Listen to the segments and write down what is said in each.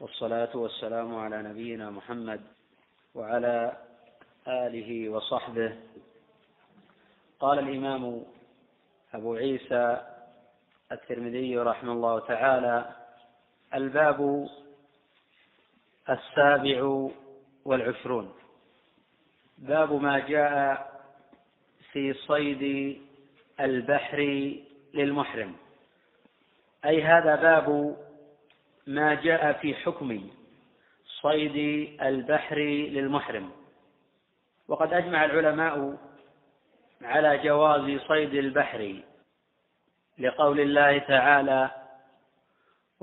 والصلاة والسلام على نبينا محمد وعلى آله وصحبه. قال الإمام أبو عيسى الترمذي رحمه الله تعالى الباب السابع والعشرون. باب ما جاء في صيد البحر للمحرم. أي هذا باب ما جاء في حكم صيد البحر للمحرم. وقد أجمع العلماء على جواز صيد البحر. لقول الله تعالى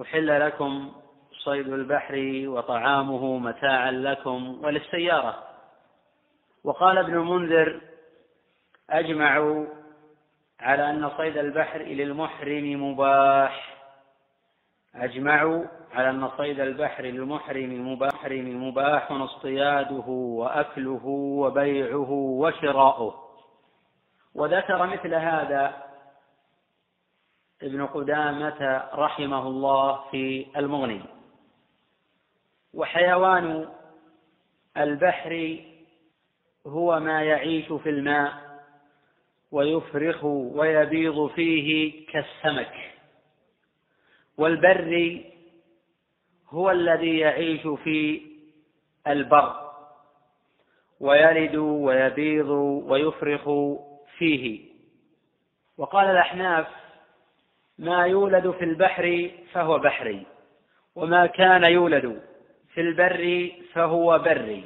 أحل لكم صيد البحر وطعامه متاعا لكم وللسيارة. وقال ابن المنذر أجمعوا على أن صيد البحر للمحرم مباح. أجمعوا على أن صيد البحر للمحرم مباح مباح اصطياده وأكله وبيعه وشراؤه. وذكر مثل هذا ابن قدامة رحمه الله في المغني. وحيوان البحر هو ما يعيش في الماء ويفرخ ويبيض فيه كالسمك. والبر هو الذي يعيش في البر ويلد ويبيض ويفرخ فيه. وقال الأحناف ما يولد في البحر فهو بحري وما كان يولد في البر فهو بري.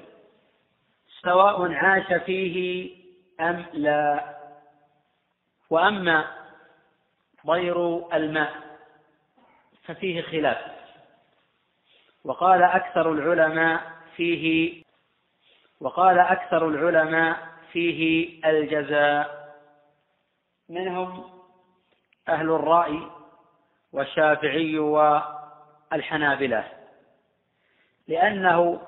سواء عاش فيه أم لا. وأما ضير الماء ففيه خلاف. وقال أكثر العلماء فيه وقال أكثر العلماء فيه الجزاء. منهم أهل الرأي والشافعي والحنابلة. لأنه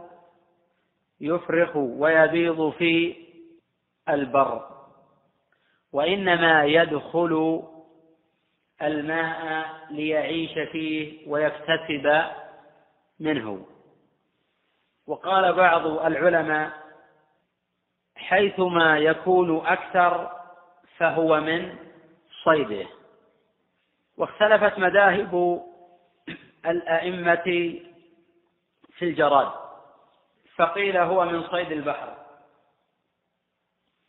يفرخ ويبيض في البر وإنما يدخل الماء ليعيش فيه ويكتسب منه. وقال بعض العلماء حيثما يكون أكثر فهو من صيده. واختلفت مذاهب الأئمة في الجراد فقيل هو من صيد البحر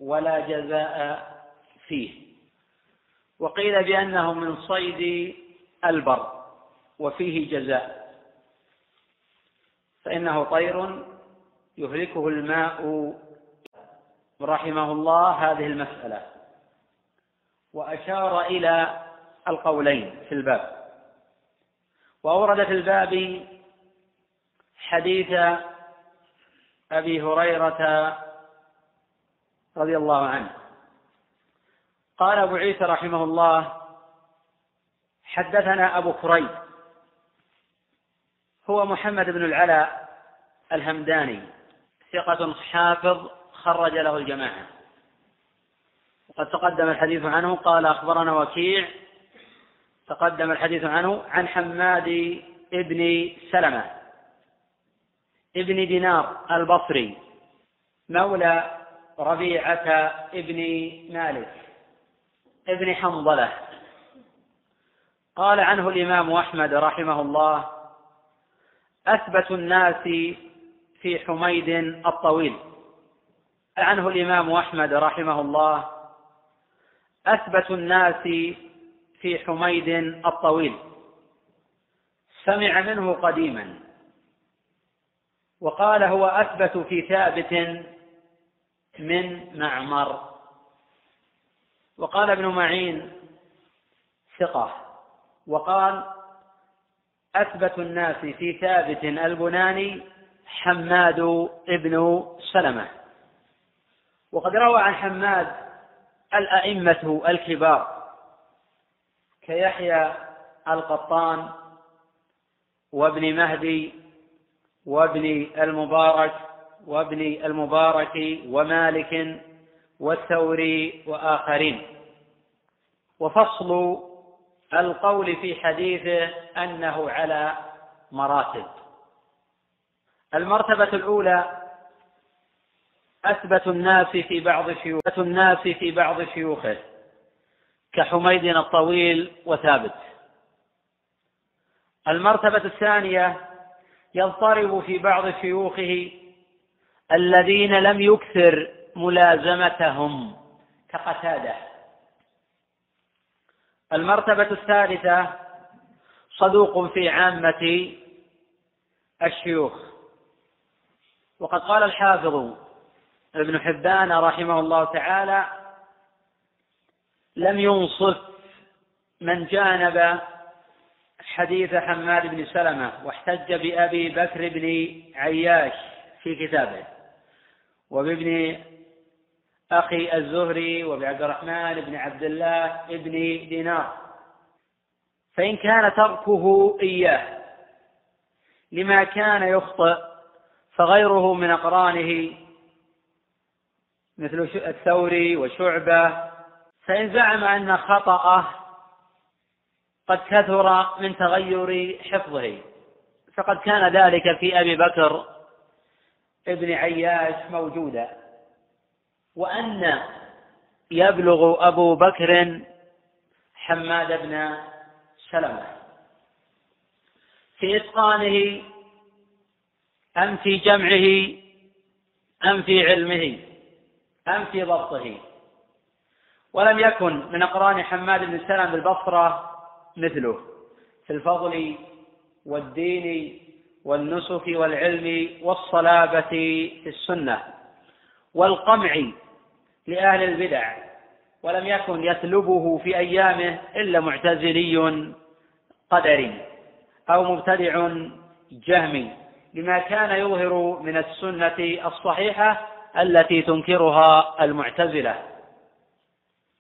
ولا جزاء فيه. وقيل بأنه من صيد البر وفيه جزاء فإنه طير يهلكه الماء. رحمه الله هذه المسألة. وأشار إلى القولين في الباب. وأورد في الباب حديث أبي هريرة رضي الله عنه. قال أبو عيسى رحمه الله حدثنا أبو كريب هو محمد بن العلاء الهمداني ثقة حافظ خرج له الجماعة. وقد تقدم الحديث عنه قال أخبرنا وكيع تقدم الحديث عنه عن حماد ابن سلمة ابن دينار البصري مولى ربيعة ابن مالك. ابن حنظلة. قال عنه الإمام أحمد رحمه الله أثبت الناس في حميد الطويل. عنه الإمام أحمد رحمه الله أثبت الناس في حميد الطويل. سمع منه قديما. وقال هو أثبت في ثابت من معمر. وقال ابن معين ثقة وقال أثبت الناس في ثابت البناني حماد ابن سلمة. وقد روى عن حماد الأئمة الكبار كيحيى القطان وابن مهدي وابن المبارك وابن المبارك ومالك والثوري وآخرين. وفصل القول في حديثه أنه على مراتب. المرتبة الأولى أثبت الناس في بعض شيوخ الناس في بعض شيوخه كحميد الطويل وثابت. المرتبة الثانية يضطرب في بعض شيوخه الذين لم يكثر ملازمتهم كقتادة. المرتبة الثالثة صدوق في عامة الشيوخ. وقد قال الحافظ ابن حبان رحمه الله تعالى لم ينصف من جانب حديث حماد بن سلمة واحتج بأبي بكر بن عياش في كتابه وبابن أخي الزهري وبعبد الرحمن بن عبد الله بن دينار. فإن كان تركه إياه لما كان يخطئ فغيره من أقرانه مثل الثوري وشعبة. فإن زعم أن خطأه قد كثر من تغير حفظه. فقد كان ذلك في أبي بكر ابن عياش موجودا. وأن يبلغ أبو بكر حماد بن سلمة. في إتقانه أم في جمعه أم في علمه أم في ضبطه. ولم يكن من أقران حماد بن سلم بالبصرة مثله. في الفضل والدين والنسك والعلم والصلابة في السنة والقمع لأهل البدع ولم يكن يسلبه في أيامه إلا معتزلي قدري أو مبتدع جهمي لما كان يظهر من السنة الصحيحة التي تنكرها المعتزلة.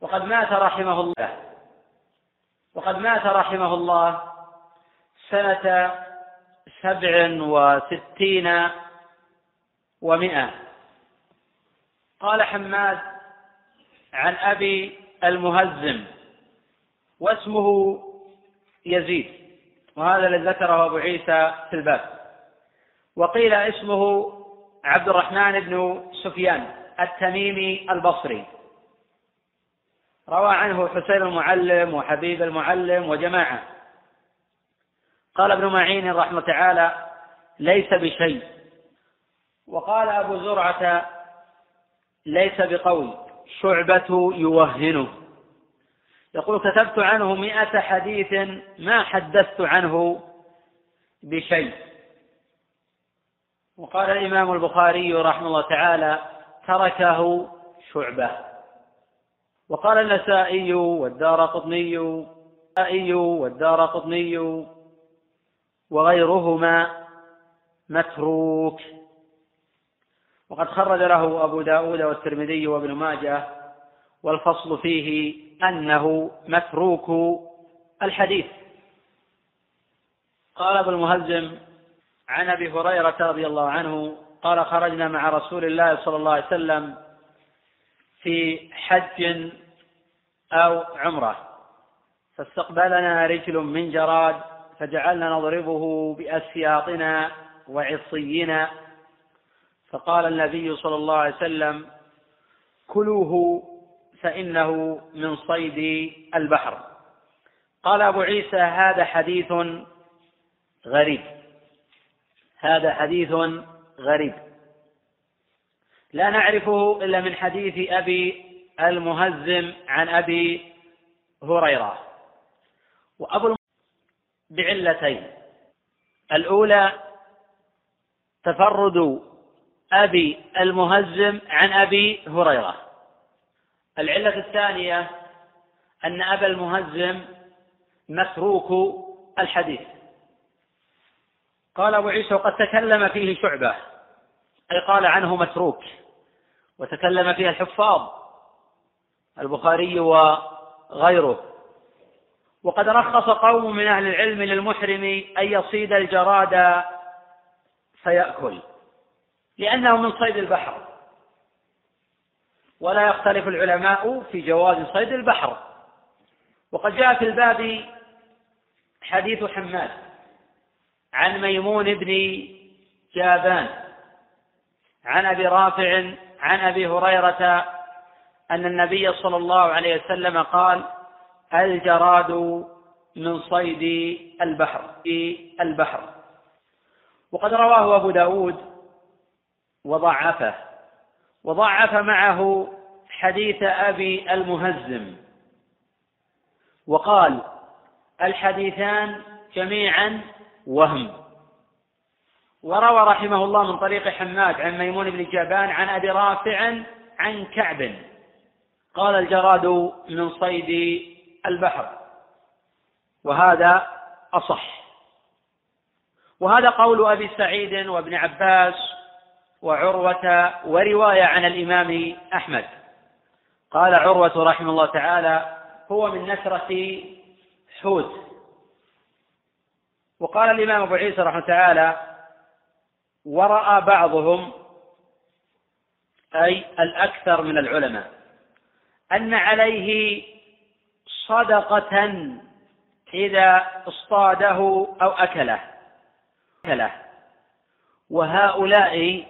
وقد مات رحمه الله وقد مات رحمه الله سنة سبع وستين ومائة قال حماد عن أبي المهزم واسمه يزيد وهذا الذي ذكره أبو عيسى في الباب. وقيل اسمه عبد الرحمن بن سفيان التميمي البصري. روى عنه حسين المعلم وحبيب المعلم وجماعة. قال ابن معين رحمه تعالى ليس بشيء. وقال أبو زرعة ليس بقوي. شعبة يوهنه. يقول كتبت عنه مئة حديث ما حدثت عنه بشيء. وقال الإمام البخاري رحمه الله تعالى تركه شعبة. وقال النسائي والدار قطني والدار قطني وغيرهما متروك. وقد خرج له أبو داود والترمذي وابن ماجه والفصل فيه أنه متروك الحديث. قال ابو المهزم عن أبي هريرة رضي الله عنه قال خرجنا مع رسول الله صلى الله عليه وسلم في حج أو عمرة فاستقبلنا رجل من جراد فجعلنا نضربه بأسياطنا وعصينا فقال النبي صلى الله عليه وسلم كلوه فإنه من صيد البحر. قال أبو عيسى هذا حديث غريب. هذا حديث غريب. لا نعرفه إلا من حديث أبي المهزم عن أبي هريرة. وأبو بعلتين. الأولى تفرد أبي المهزم عن أبي هريرة. العلة الثانية أن أبا المهزم متروك الحديث. قال أبو عيسى وقد تكلم فيه شعبة. أي قال عنه متروك. وتكلم فيه الحفاظ البخاري وغيره. وقد رخص قوم من أهل العلم للمحرم أن يصيد الجراد فيأكل. لأنه من صيد البحر. ولا يختلف العلماء في جواز صيد البحر. وقد جاء في الباب حديث حماد عن ميمون بن جابان عن أبي رافع عن أبي هريرة أن النبي صلى الله عليه وسلم قال الجراد من صيد البحر في البحر. وقد رواه أبو داود وضعفه وضعف معه حديث أبي المهزم. وقال الحديثان جميعا وهم. وروى رحمه الله من طريق حماد عن ميمون بن جابان عن أبي رافع عن كعب. قال الجراد من صيد البحر. وهذا أصح. وهذا قول أبي سعيد وابن عباس وعروة ورواية عن الإمام أحمد. قال عروة رحمه الله تعالى هو من نسرة حوت. وقال الإمام أبو عيسى رحمه تعالى ورأى بعضهم أي الأكثر من العلماء أن عليه صدقة إذا اصطاده أو أكله. أكله. وهؤلاء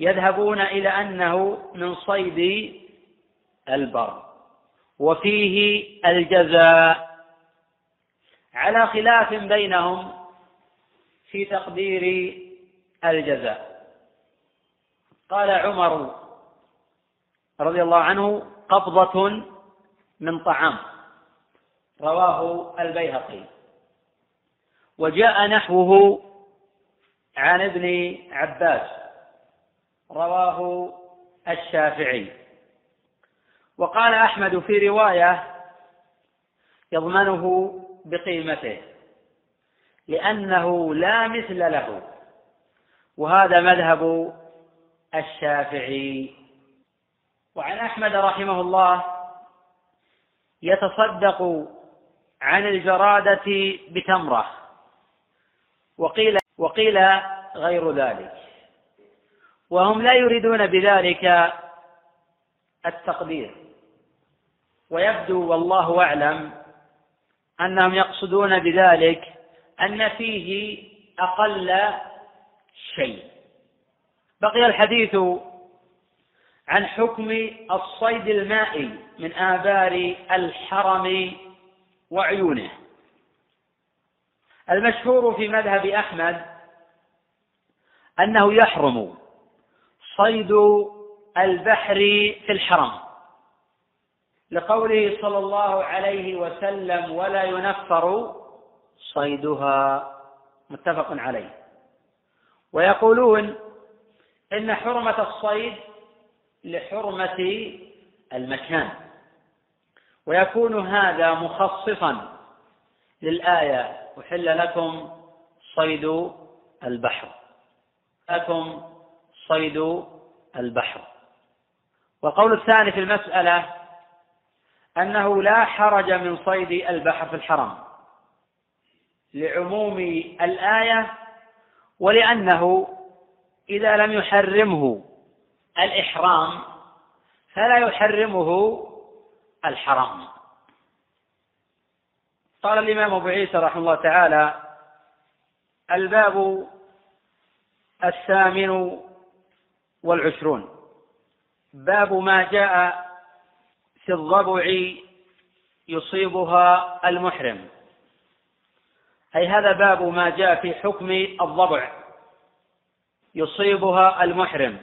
يذهبون إلى أنه من صيد البر وفيه الجزاء على خلاف بينهم في تقدير الجزاء. قال عمر رضي الله عنه قبضة من طعام رواه البيهقي. وجاء نحوه عن ابن عباس. رواه الشافعي. وقال أحمد في رواية يضمنه بقيمته لأنه لا مثل له وهذا مذهب الشافعي. وعن أحمد رحمه الله يتصدق عن الجرادة بتمرة وقيل وقيل غير ذلك. وهم لا يريدون بذلك التقدير. ويبدو والله أعلم أنهم يقصدون بذلك أن فيه أقل شيء. بقي الحديث عن حكم الصيد المائي من آبار الحرم وعيونه. المشهور في مذهب أحمد أنه يحرم صيد البحر في الحرم. لقوله صلى الله عليه وسلم ولا ينفر صيدها. متفق عليه. ويقولون إن حرمة الصيد لحرمة المكان. ويكون هذا مخصصا للآية أحل لكم صيد البحر لكم صيد البحر. والقول الثاني في المسألة أنه لا حرج من صيد البحر في الحرم لعموم الآية ولأنه إذا لم يحرمه الإحرام فلا يحرمه الحرام. قال الإمام أبو عيسى رحمه الله تعالى الباب الثامن والعشرون. باب ما جاء في الضبع يصيبها المحرم. أي هذا باب ما جاء في حكم الضبع يصيبها المحرم.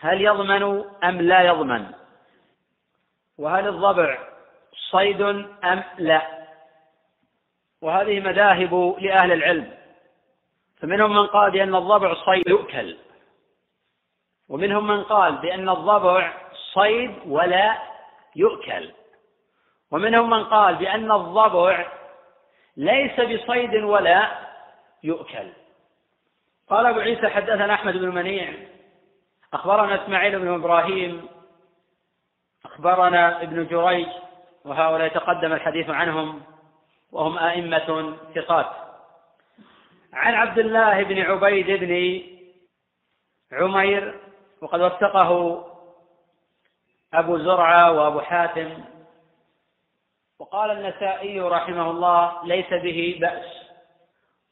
هل يضمن أم لا يضمن؟ وهل الضبع صيد أم لا؟ وهذه مذاهب لأهل العلم. فمنهم من قال بأن الضبع صيد يؤكل. ومنهم من قال بأن الضبع صيد ولا يؤكل. ومنهم من قال بأن الضبع ليس بصيد ولا يؤكل. قال أبو عيسى حدثنا أحمد بن منيع. أخبرنا إسماعيل بن إبراهيم. أخبرنا ابن جريج. وهؤلاء تقدم الحديث عنهم. وهم أئمة ثقات. عن عبد الله بن عبيد بن عمير وقد وثقه أبو زرعة وأبو حاتم. وقال النسائي رحمه الله ليس به بأس.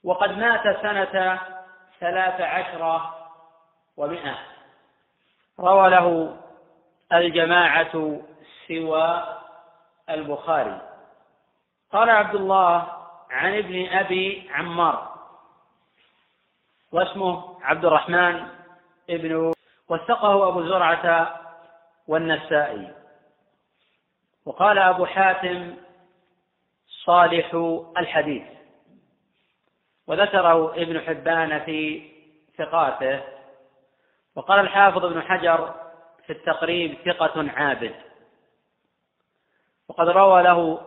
وقد مات سنة ثلاث عشر ومئة. روى له الجماعة سوى البخاري. قال عبد الله عن ابن أبي عمار واسمه عبد الرحمن ابن وثقه أبو زرعة والنسائي. وقال أبو حاتم صالح الحديث. وذكره ابن حبان في ثقاته. وقال الحافظ ابن حجر في التقريب ثقة عابد. وقد روى له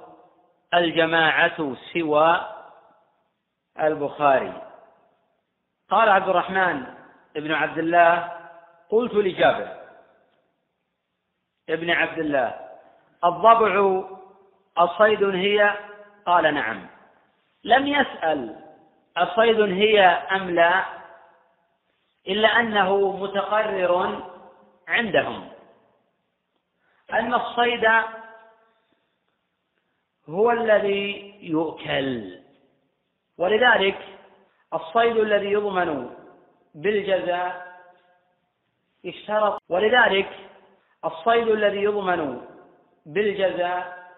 الجماعة سوى البخاري. قال عبد الرحمن بن عبد الله قلت لجابر ابن عبد الله الضبع الصيد هي؟ قال نعم. لم يسأل الصيد هي أم لا إلا أنه متقرر عندهم. أن الصيد هو الذي يؤكل. ولذلك الصيد الذي يضمن بالجزاء اشترط. ولذلك الصيد الذي يضمن بالجزاء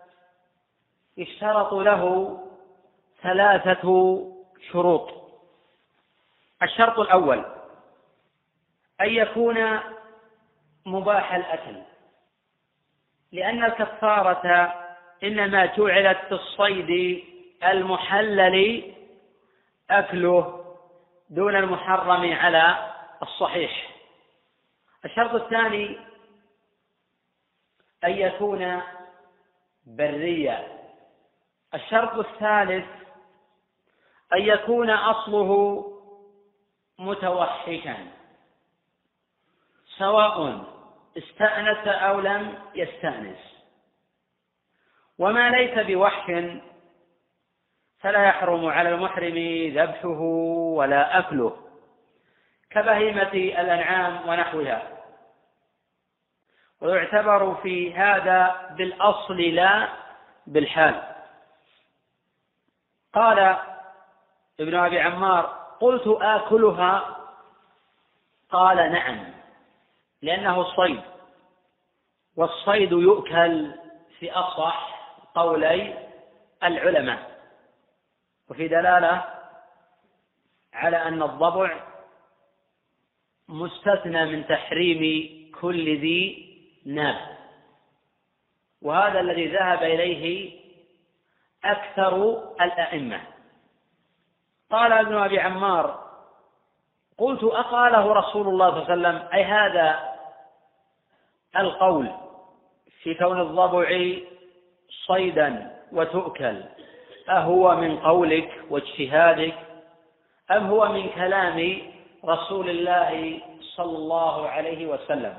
اشترط له ثلاثة شروط. الشرط الأول أن يكون مباح الأكل لأن الكفارة إنما جعلت في الصيد المحلل أكله دون المحرم على الصحيح. الشرط الثاني أن يكون بريا. الشرط الثالث أن يكون أصله متوحشا سواء استأنس أو لم يستأنس. وما ليس بوحش فلا يحرم على المحرم ذبحه ولا أكله. كبهيمة الأنعام ونحوها. ويعتبر في هذا بالأصل لا بالحال. قال ابن أبي عمار قلت آكلها؟ قال نعم لأنه الصيد. والصيد يؤكل في أصح قولي العلماء. وفي دلالة على أن الضبع مستثنى من تحريم كل ذي ناب. وهذا الذي ذهب إليه أكثر الأئمة. قال ابن أبي عمار قلت أقاله رسول الله صلى الله عليه وسلم أي هذا القول في كون الضبع صيدا وتؤكل أهو من قولك واجتهادك أم هو من كلام رسول الله صلى الله عليه وسلم.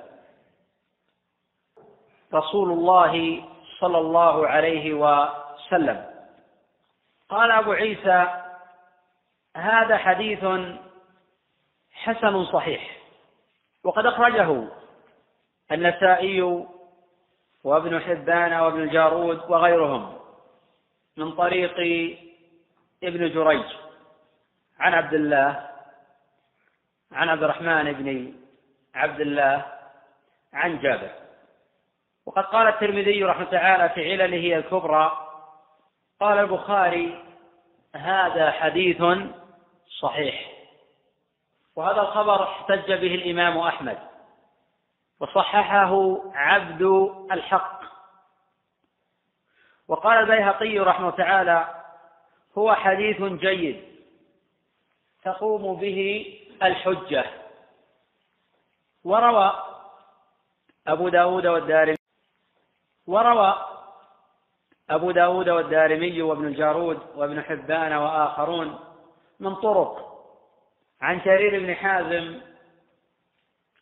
رسول الله صلى الله عليه وسلم. قال أبو عيسى هذا حديث حسن صحيح. وقد أخرجه النسائي وابن حبان وابن الجارود وغيرهم من طريق ابن جريج. عن عبد الله عن عبد الرحمن بن عبد الله عن جابر. وقد قال الترمذي رحمه تعالى في علله الكبرى قال البخاري هذا حديث صحيح. وهذا الخبر احتج به الإمام أحمد. وصححه عبد الحق. وقال البيهقي رحمه تعالى هو حديث جيد تقوم به الحجة. وروى أبو داود والدارمي وروى أبو داود والدارمي وابن الجارود وابن حبان وآخرون من طرق. عن شرير بن حازم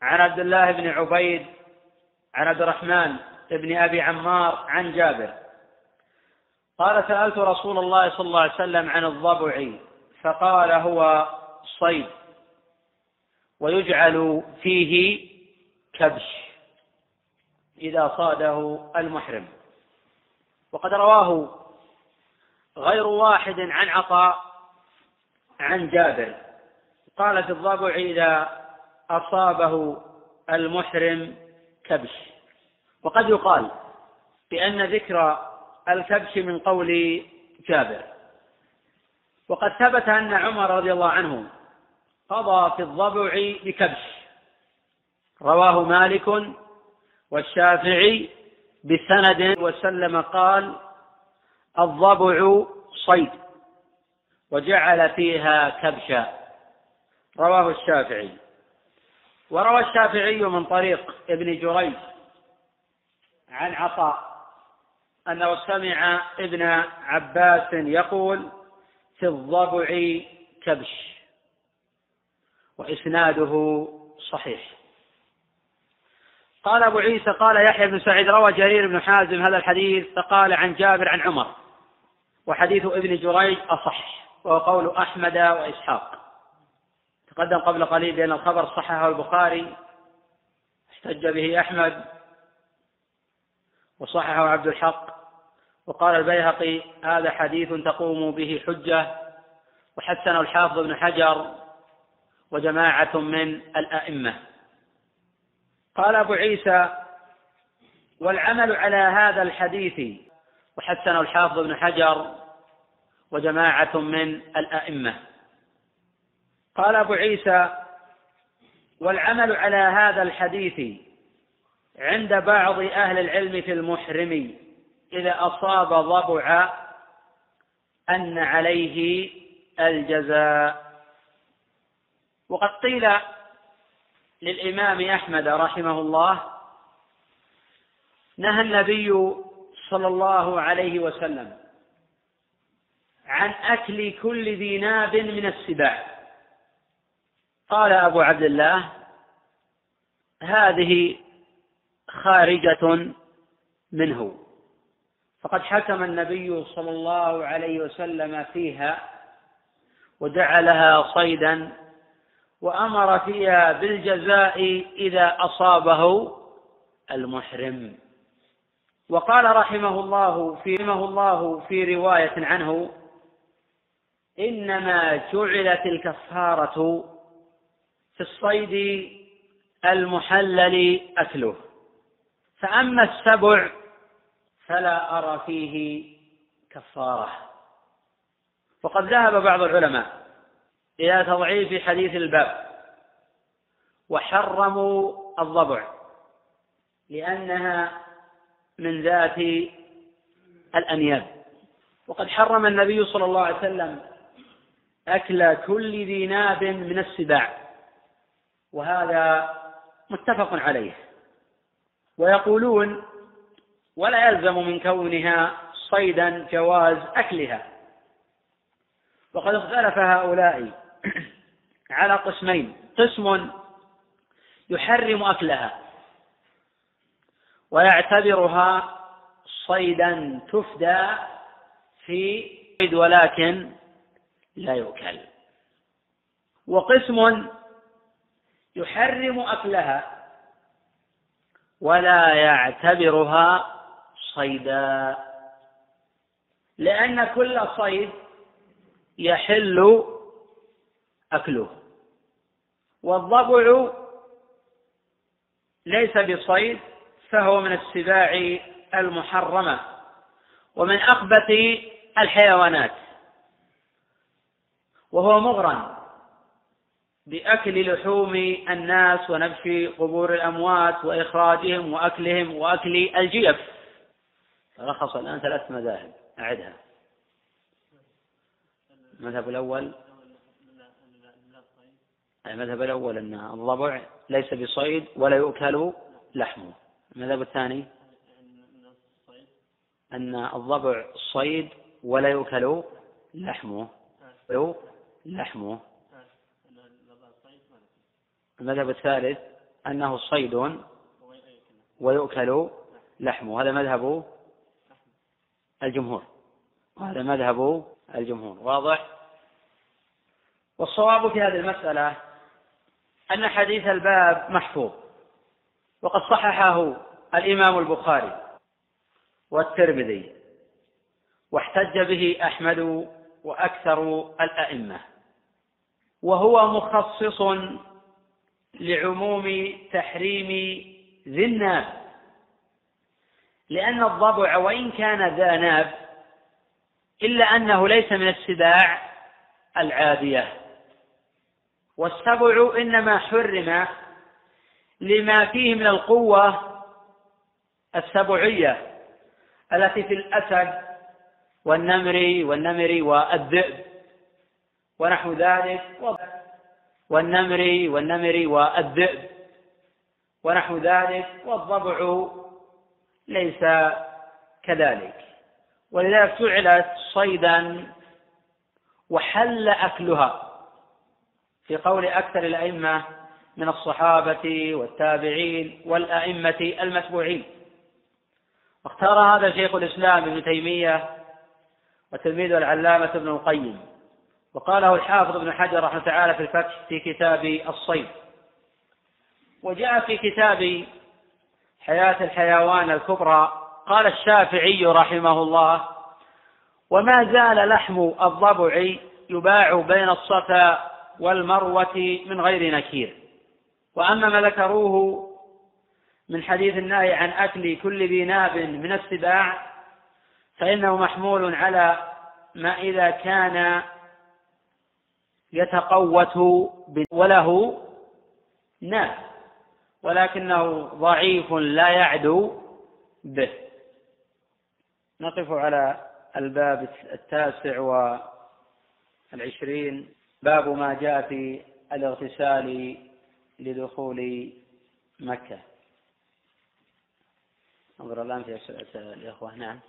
عن عبد الله بن عبيد عن عبد الرحمن بن أبي عمار عن جابر. قال سألت رسول الله صلى الله عليه وسلم عن الضبع فقال هو صيد. ويجعل فيه كبش إذا صاده المحرم. وقد رواه غير واحد عن عطاء عن جابر. قال في الضبع إذا أصابه المحرم كبش. وقد يقال بأن ذكر الكبش من قول جابر. وقد ثبت أن عمر رضي الله عنه قضى في الضبع بكبش. رواه مالك والشافعي بسند وسلم قال الضبع صيد وجعل فيها كبشا. رواه الشافعي. وروى الشافعي من طريق ابن جريج عن عطاء أنه سمع ابن عباس يقول في الضبع كبش. وإسناده صحيح. قال أبو عيسى قال يحيى بن سعيد روى جرير بن حازم هذا الحديث فقال عن جابر عن عمر وحديث ابن جريج أصح وهو قول أحمد وإسحاق. تقدم قبل قليل بأن الخبر صححه البخاري احتج به أحمد وصححه عبد الحق. وقال البيهقي هذا حديث تقوم به حجة وحسنه الحافظ ابن حجر وجماعة من الأئمة. قال أبو عيسى والعمل على هذا الحديث وحسنه الحافظ ابن حجر وجماعة من الأئمة. قال أبو عيسى والعمل على هذا الحديث عند بعض أهل العلم في المحرم إذا أصاب ضبع أن عليه الجزاء. وقد قيل للإمام أحمد رحمه الله نهى النبي صلى الله عليه وسلم عن أكل كل ذي ناب من السباع. قال أبو عبد الله هذه خارجة منه. فقد حكم النبي صلى الله عليه وسلم فيها وجعلها صيدا وأمر فيها بالجزاء إذا أصابه المحرم. وقال رحمه الله في رحمه الله في رواية عنه إنما جعلت الكفارة في الصيد المحلل أكله. فأما السبع فلا أرى فيه كفارة. وقد ذهب بعض العلماء إلى تضعيف حديث الباب. وحرموا الضبع لأنها من ذات الأنياب. وقد حرم النبي صلى الله عليه وسلم أكل كل ذي ناب من السباع وهذا متفق عليه. ويقولون ولا يلزم من كونها صيدا جواز أكلها. وقد اختلف هؤلاء على قسمين. قسم يحرم أكلها ويعتبرها صيدا تفدى في صيد ولكن لا يؤكل. وقسم يحرم أكلها ولا يعتبرها صيدا لأن كل صيد يحل أكله. والضبع ليس بصيد فهو من السباع المحرمة ومن أخبث الحيوانات. وهو مغرم بأكل لحوم الناس ونبش قبور الأموات وإخراجهم وأكلهم وأكل الجيف. تلخص الآن ثلاث مذاهب أعدها. المذهب الأول المذهب الأول أن الضبع ليس بصيد ولا يؤكل لحمه. المذهب الثاني أن الضبع صيد ولا يؤكل لحمه. لحمه. المذهب الثالث أنه صيد ويؤكل لحمه. هذا مذهب الجمهور. وهذا مذهب الجمهور. واضح؟ والصواب في هذه المسألة أن حديث الباب محفوظ. وقد صححه الإمام البخاري والترمذي واحتج به أحمد وأكثر الأئمة. وهو مخصص لعموم تحريم ذي الناب. لأن الضبع وإن كان ذا ناب إلا أنه ليس من السباع العادية. والسبع إنما حرم لما فيه من القوة السبعية التي في الأسد والنمر والنمر والذئب ونحو ذلك والنمر والنمر والذئب ونحو ذلك والضبع ليس كذلك. ولذلك جعلت صيدا وحل أكلها. في قول أكثر الأئمة من الصحابة والتابعين والأئمة المتبوعين. واختار هذا شيخ الإسلام ابن تيمية وتلميذه العلامة ابن القيم وقاله الحافظ ابن حجر رحمه تعالى في الفتح في كتاب الصيد. وجاء في كتاب حياة الحيوان الكبرى قال الشافعي رحمه الله وما زال لحم الضبع يباع بين الصفا والمروة من غير نكير. وأما ما ذكروه من حديث النهي عن أكل كل ذي ناب من السباع فإنه محمول على ما إذا كان يتقوت وله ناب ولكنه ضعيف لا يعدو به. نقف على الباب التاسع والعشرين. باب ما جاء في الاغتسال لدخول مكة. انظر الآن في أسئلة الإخوة. نعم.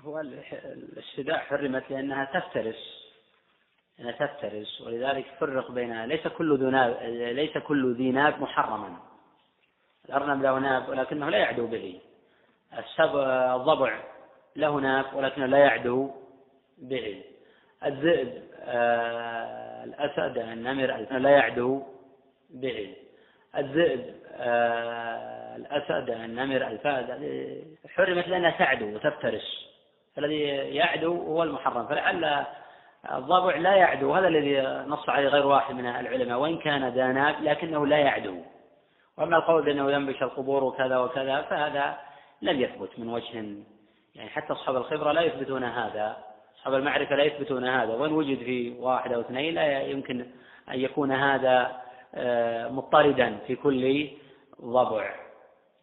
هو السباع حرمت لأنها تفترس. تفترس ولذلك فرق بينها ليس كل ذو ناب ليس كل ذي ناب محرما. الأرنب له ناب ولكنه لا يعدو به. الضبع له ناب ولكنه لا يعدو به. الذئب آه الأسد النمر لا يعدو به. الذئب آه الأسد النمر الفهد حرمت لأنها تعدو وتفترس. الذي يعدو هو المحرم. فلعل الضبع لا يعدو هذا الذي نص عليه غير واحد من العلماء وإن كان داناب لكنه لا يعدو. وأما القول بأنه ينبش القبور وكذا وكذا فهذا لم يثبت من وجه يعني حتى أصحاب الخبرة لا يثبتون هذا أصحاب المعرفة لا يثبتون هذا وإن وجد في واحد أو اثنين لا يمكن أن يكون هذا آه، مضطردا في كل ضبع.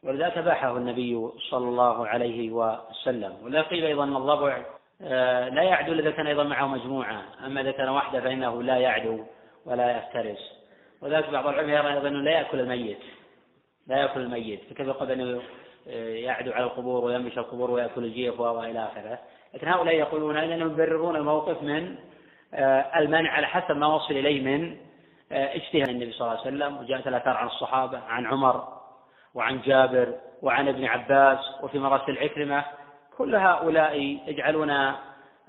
ولذلك باحه النبي صلى الله عليه وسلم. ولا قيل أيضا الضبع لا يعدو إذا كان أيضا معه مجموعة. أما إذا كان وحده فإنه لا يعدو ولا يفترس. وذلك بعض العلماء يرى أيضا أنه لا يأكل الميت. لا يأكل الميت. فكيف يقول أنه آه، يعدو على القبور ويمشي القبور ويأكل الجيف وإلى آخره. لكن هؤلاء يقولون أنهم يبررون الموقف من آه، المنع على حسب ما وصل إليه من اجتهاد النبي صلى الله عليه وسلم. وجاءت الآثار عن الصحابة عن عمر وعن جابر وعن ابن عباس وفي مراسل عكرمة. كل هؤلاء يجعلون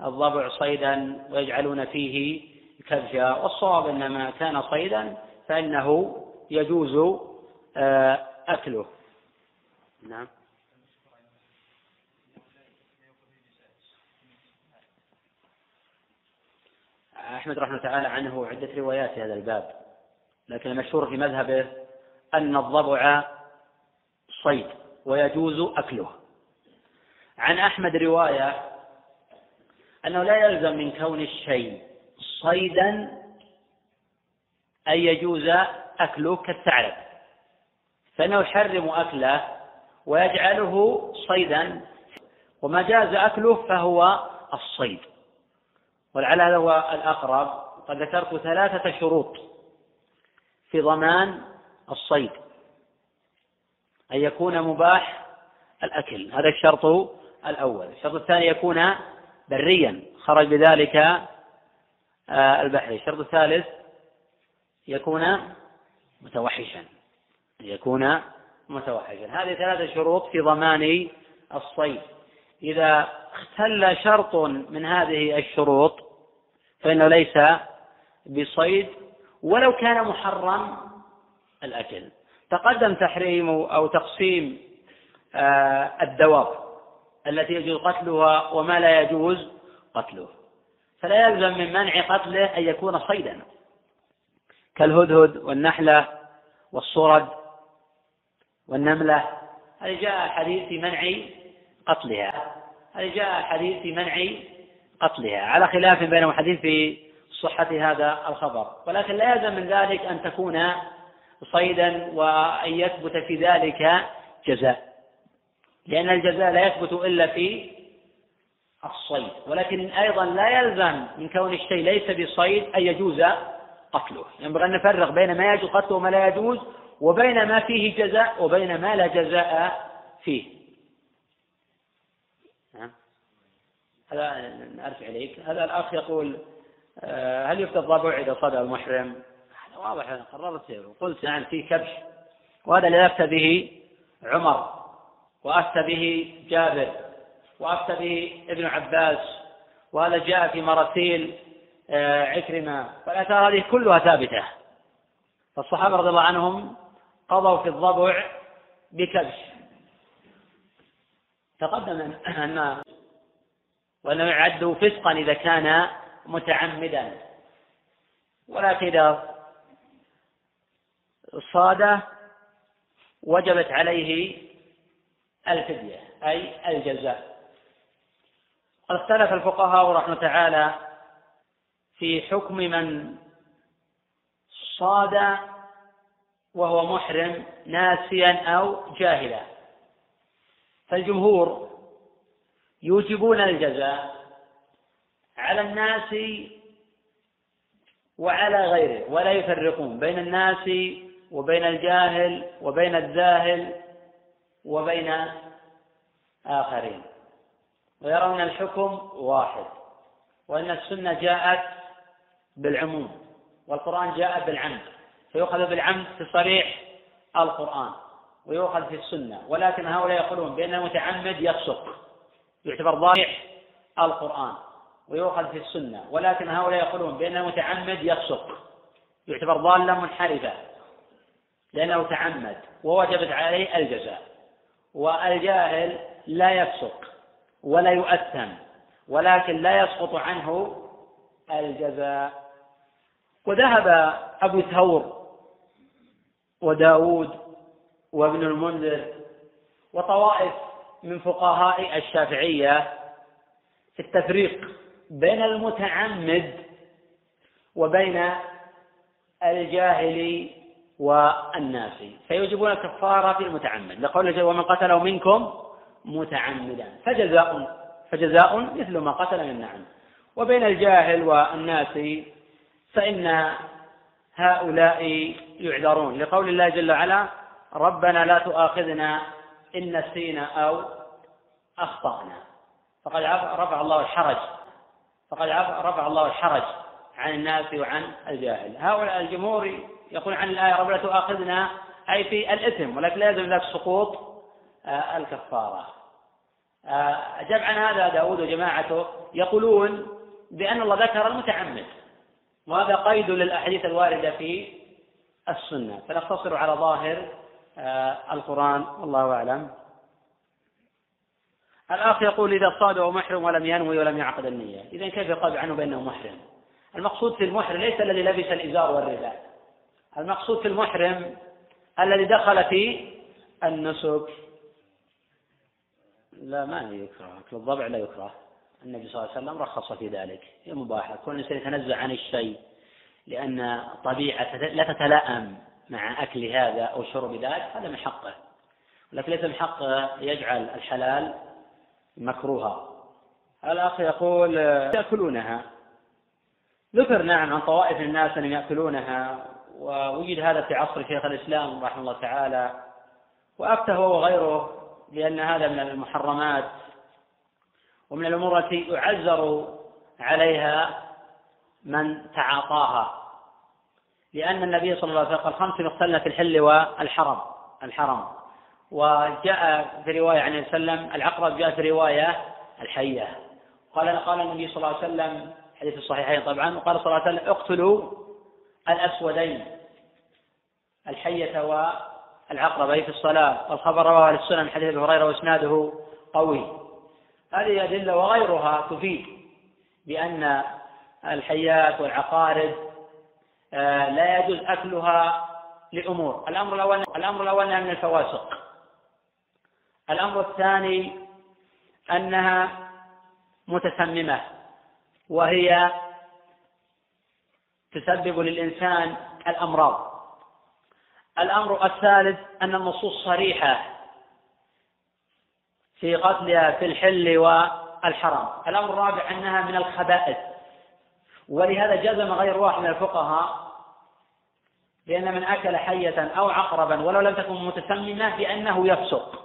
الضبع صيدا ويجعلون فيه كبشا والصواب إن ما كان صيدا فإنه يجوز آه، أكله. نعم. أحمد رحمه تعالى عنه عدة روايات في هذا الباب لكن المشهور في مذهبه أن الضبع صيد ويجوز أكله. عن أحمد رواية أنه لا يلزم من كون الشيء صيدا أن يجوز أكله كالثعلب. فإنه يحرم أكله ويجعله صيدا وما جاز أكله فهو الصيد. ولعل هذا هو الأقرب قد ذكرت ثلاثة شروط في ضمان الصيد. أن يكون مباح الأكل. هذا الشرط الأول. الشرط الثاني يكون بريا. خرج بذلك آه، البحر الشرط الثالث يكون متوحشا. يكون متوحشا. هذه ثلاثة شروط في ضمان الصيد. إذا اختل شرط من هذه الشروط فإنه ليس بصيد ولو كان محرم الأكل. تقدم تحريم أو تقسيم آه، الدواب التي يجوز قتلها وما لا يجوز قتله. فلا يلزم من منع قتله أن يكون صيدا. كالهدهد والنحلة والصرد والنملة. هذه جاء الحديث في منع قتلها. هذه جاء الحديث في منع قتلها. على خلاف بين الحديث في صحة هذا الخبر. ولكن لا يلزم من ذلك أن تكون صيدا وأن يثبت في ذلك جزاء. لأن الجزاء لا يثبت إلا في الصيد. ولكن أيضا لا يلزم من كون الشيء ليس بصيد أن يجوز قتله. ينبغي أن نفرق بين ما يجوز قتله وما لا يجوز وبين ما فيه جزاء وبين ما لا جزاء فيه. نعم. هذا أرجع إليك. هذا الأخ يقول آه، هل يفتى الضبع إذا صدى المحرم؟ واضح قررت وقلت نعم في كبش. وهذا اللي أفتى به عمر. وأفتى به جابر وأفتى به ابن عباس وهذا جاء في مراسيل آه، عكرمة. فالآثار هذه كلها ثابتة. فالصحابة رضي الله عنهم قضوا في الضبع بكبش. تقدم أن وأنه يعد فسقا إذا كان متعمدا. ولكن إذا صاد وجبت عليه الفدية أي الجزاء. اختلف الفقهاء رحمه تعالى في حكم من صاد وهو محرم ناسيا أو جاهلا. فالجمهور يوجبون الجزاء على الناس وعلى غيره ولا يفرقون بين الناس وبين الجاهل وبين الذاهل وبين آخرين. ويرون الحكم واحد وأن السنة جاءت بالعموم والقرآن جاء بالعمد. فيؤخذ بالعمد في صريح القرآن ويؤخذ في السنة. ولكن هؤلاء يقولون بأن المتعمد يفسق يعتبر ضارح القرآن ويؤخذ في السنة. ولكن هؤلاء يقولون بأن المتعمد يفسق يعتبر ضالا منحرفا لأنه تعمد ووجبت عليه الجزاء. والجاهل لا يفسق ولا يؤثم ولكن لا يسقط عنه الجزاء. وذهب أبو ثور وداود وابن المنذر وطوائف من فقهاء الشافعية في التفريق بين المتعمد وبين الجاهل والناسي فيوجبون الكفارة في المتعمد. لقوله ومن قتله منكم متعمدا. فجزاء فجزاء مثل ما قتل من النعم وبين الجاهل والناسي فإن هؤلاء يعذرون. لقول الله جل وعلا ربنا لا تؤاخذنا إن نسينا أو أخطأنا. فقد رفع الله الحرج. فقد رفع الله الحرج عن الناس وعن الجاهل. هؤلاء الجمهور يقول عن الآية رب لا تؤاخذنا أي في الإثم ولكن لا يلزم ذلك سقوط آه، الكفارة. آه، أجاب عن هذا داود وجماعته يقولون بأن الله ذكر المتعمد وهذا قيد للأحاديث الواردة في السنة. فنقتصر على ظاهر آه، القرآن والله أعلم. الأخ يقول إذا صاد محرم ولم ينوي ولم يعقد النية. إذا كيف يقال عنه بأنه محرم؟ المقصود في المحرم ليس الذي لبس الإزار والرداء. المقصود في المحرم الذي دخل في النسك. لا ما يكره. أكل الضبع لا يكره. النبي صلى الله عليه وسلم رخص في ذلك. هي مباحة. كل إنسان يتنزع عن الشيء لأن طبيعة لا تتلائم مع أكل هذا أو شرب ذلك هذا من حقه. ولكن ليس من حقه يجعل الحلال مكروها. الأخ يقول يأكلونها. ذكر نعم عن طوائف الناس أنهم يأكلونها. ووجد هذا في عصر شيخ الإسلام رحمه الله تعالى وأفتى هو وغيره بأن هذا من المحرمات ومن الأمور التي يعزر عليها من تعاطاها. لأن النبي صلى الله عليه وسلم قال خمس يقتلن في الحل والحرم الحرم. وجاء في رواية عن النبي عليه وسلم العقرب جاء في رواية الحية. قال قال النبي صلى الله عليه وسلم حديث الصحيحين طبعا وقال صلى الله عليه وسلم اقتلوا الأسودين. الحية والعقرب في الصلاة. والخبر رواه السنن حديث أبي هريرة وإسناده قوي. هذه أدلة وغيرها تفيد بأن الحيات والعقارب آه، لا يجوز أكلها لأمور. الأمر الأول الأمر الأول أنها من الفواسق. الأمر الثاني أنها متسممة وهي تسبب للإنسان الأمراض. الأمر الثالث أن النصوص صريحة في قتلها في الحل والحرام. الأمر الرابع أنها من الخبائث. ولهذا جزم غير واحد من الفقهاء بأن من أكل حية أو عقربا ولو لم تكن متسممة بأنه يفسق.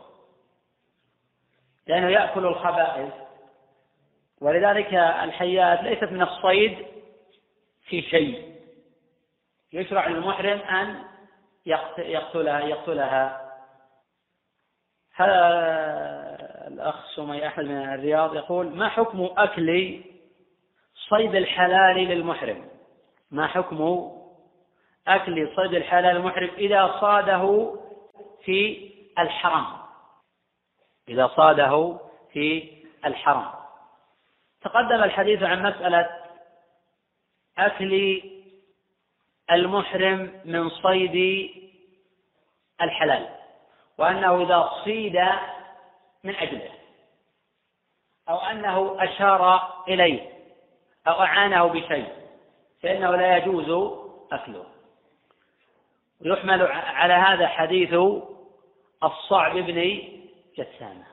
لأنه يأكل الخبائث. ولذلك الحيات ليست من الصيد في شيء. يشرع للمحرم أن يقتلها يقتلها. هذا الأخ سمي أحمد من الرياض يقول ما حكم أكل صيد الحلال للمحرم؟ ما حكم أكل صيد الحلال للمحرم إذا صاده في الحرم؟ إذا صاده في الحرم. تقدم الحديث عن مسألة أكل المحرم من صيد الحلال وأنه إذا صيد من أجله أو أنه أشار إليه أو أعانه بشيء فإنه لا يجوز أكله. ويحمل على هذا حديث الصعب بن جسامة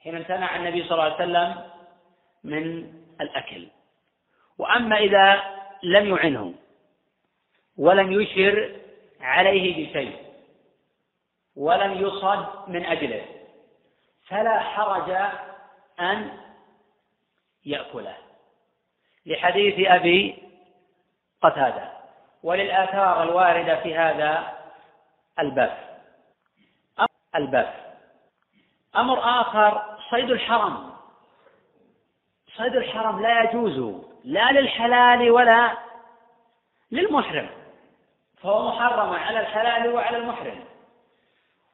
حين امتنع النبي صلى الله عليه وسلم من الأكل. وأما إذا لم يعنه ولم يشر عليه بشيء ولم يصد من أجله فلا حرج أن يأكله. لحديث أبي قتادة وللآثار الواردة في هذا الباب. الباب. أمر آخر صيد الحرم. صيد الحرم لا يجوز. لا للحلال ولا للمحرم. فهو محرم على الحلال وعلى المحرم.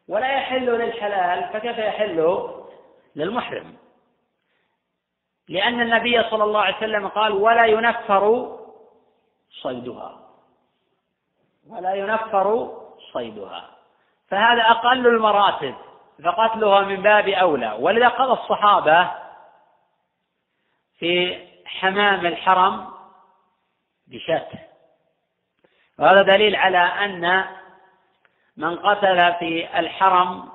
ولا يحل للحلال فكيف يحل للمحرم؟ لأن النبي صلى الله عليه وسلم قال ولا ينفر صيدها. ولا ينفر صيدها. فهذا أقل المراتب فقتلها من باب أولى. ولذا قضى الصحابة في حمام الحرم بشاة وهذا دليل على أن من قتل في الحرم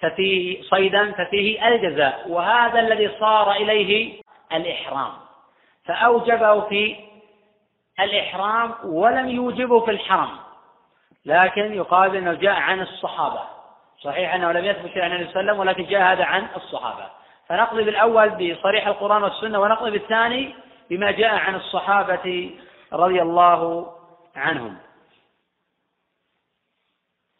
ففيه صيدا ففيه الجزاء وهذا الذي صار إليه الإحرام. فأوجبه في الإحرام ولم يوجبه في الحرم. لكن يقال أنه جاء عن الصحابة. صحيح أنه لم يثبت عن النبي صلى الله عليه وسلم ولكن جاء هذا عن الصحابة. فنقضي بالأول بصريح القرآن والسنة ونقضي بالثاني بما جاء عن الصحابة رضي الله عنهم.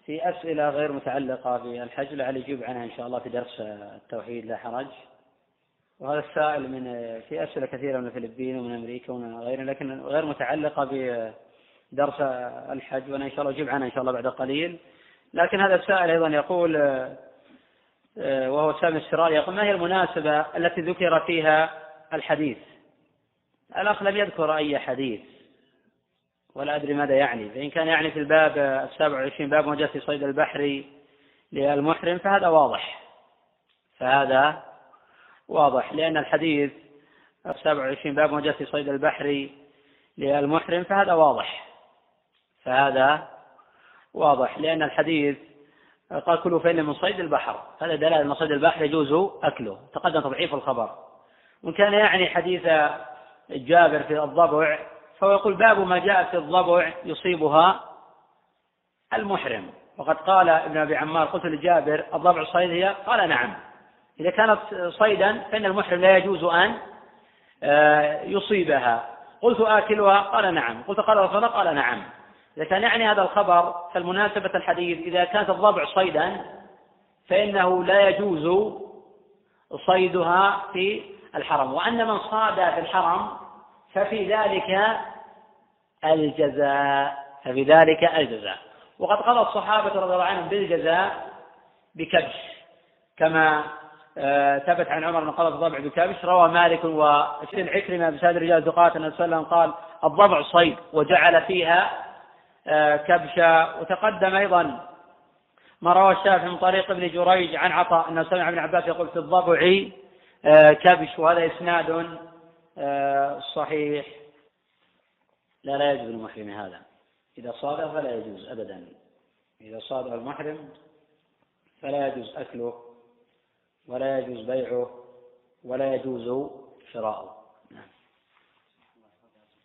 في أسئلة غير متعلقة بالحج لعل يجيب عنها إن شاء الله في درس التوحيد لا حرج. وهذا السائل من في أسئلة كثيرة من الفلبين ومن أمريكا ومن غيرها لكن غير متعلقة بدرس الحج وأنا إن شاء الله أجيب عنها إن شاء الله بعد قليل. لكن هذا السائل أيضا يقول وهو سامي السرار يقول ما هي المناسبة التي ذكر فيها الحديث؟ الأخ لم يذكر أي حديث ولا أدري ماذا يعني. فإن كان يعني في الباب السابع والعشرين باب ما في صيد البحر للمحرم فهذا واضح. فهذا واضح لأن الحديث السابع والعشرين باب ما في صيد البحر للمحرم فهذا واضح. فهذا واضح لأن الحديث قال كلوا فإن من صيد البحر. هذا دلالة أن صيد البحر يجوز أكله. تقدم تضعيف الخبر. وإن كان يعني حديث جابر في الضبع فهو يقول باب ما جاء في الضبع يصيبها المحرم. وقد قال ابن أبي عمار قلت لجابر الضبع صيد هي؟ قال نعم. إذا كانت صيدا فإن المحرم لا يجوز أن آه، يصيبها. قلت آكلها؟ قال نعم. قلت قال رسول قال نعم. إذا كان يعني هذا الخبر فالمناسبة الحديث إذا كانت الضبع صيدا فإنه لا يجوز صيدها في الحرم وأن من صاد في الحرم ففي ذلك الجزاء ففي ذلك الجزاء. وقد قضى الصحابة رضي الله عنهم بالجزاء بكبش كما آه، ثبت عن عمر بن قضى الضبع بكبش. روى مالك وابن عكرمة بسند رجال ثقات أن وسلم قال الضبع صيد وجعل فيها آه، كبشا وتقدم أيضا ما روى الشافعي من طريق ابن جريج عن عطاء أنه سمع ابن عباس يقول في الضبع آه، كبش وهذا إسناد صحيح. لا لا يجوز للمحرم هذا. إذا صاده فلا يجوز أبدا. إذا صاده المحرم فلا يجوز أكله ولا يجوز بيعه ولا يجوز شراؤه. نعم.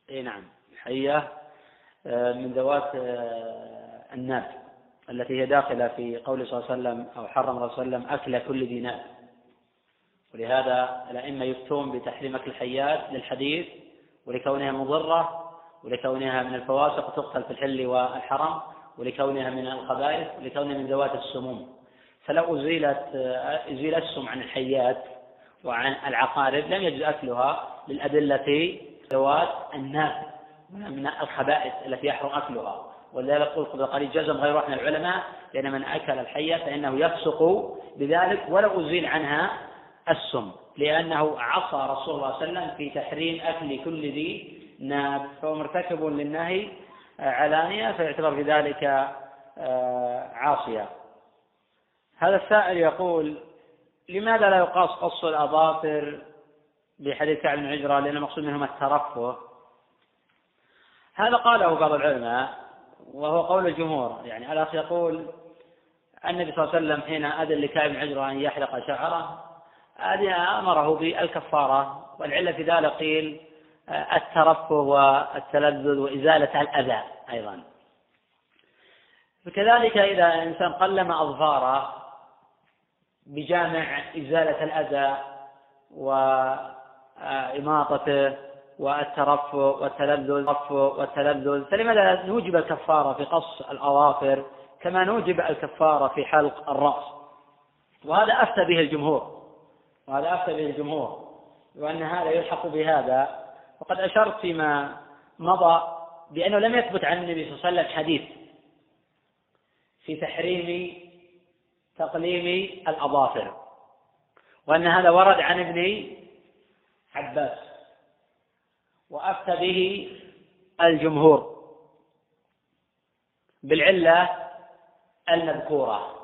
اي نعم. حية. آه، من ذوات آه، الناب التي هي داخلة في قول صلى الله عليه وسلم أو حرم صلى الله عليه وسلم أكل كل ذي ناب ولهذا الأئمة يفتون بتحريم أكل الحيات للحديث ولكونها مضرة ولكونها من الفواسق تقتل في الحل والحرم ولكونها من الخبائث ولكونها من ذوات السموم. فلو أزيلت أزيل السم عن الحيات وعن العقارب لم يجوز أكلها للأدلة ذوات النافع من الخبائث التي يحرم أكلها. ولذلك يقول قبل قليل جزم غير واحد من العلماء لأن من أكل الحية فإنه يفسق بذلك ولو أزيل عنها السم لأنه عصى رسول الله صلى الله عليه وسلم في تحريم أكل كل ذي ناب. فهو مرتكب للنهي علانية فيعتبر بذلك آه، عاصيا هذا السائل يقول لماذا لا يقاس قص الأظافر بحديث كعب بن لأن المقصود منهما الترفه. هذا قاله بعض العلماء وهو قول الجمهور. يعني الأخ يقول النبي صلى الله عليه وسلم حين أذن لكعب بن عجرة أن يحلق شعره أمره بالكفارة. والعلة في ذلك قيل الترفه والتلذذ وإزالة الأذى أيضا. وكذلك إذا الإنسان قلم أظفاره بجامع إزالة الأذى وإماطته والترفه والتلذذ والتلذذ. فلماذا نوجب الكفارة في قص الأظافر كما نوجب الكفارة في حلق الرأس؟ وهذا أفتى به الجمهور. وهذا أفتى به الجمهور. وأن هذا يلحق بهذا. وقد أشرت فيما مضى بأنه لم يثبت عن النبي صلى الله عليه وسلم حديث في تحريم تقليم الأظافر. وأن هذا ورد عن ابن عباس. وأفتى به الجمهور بالعلة المذكورة.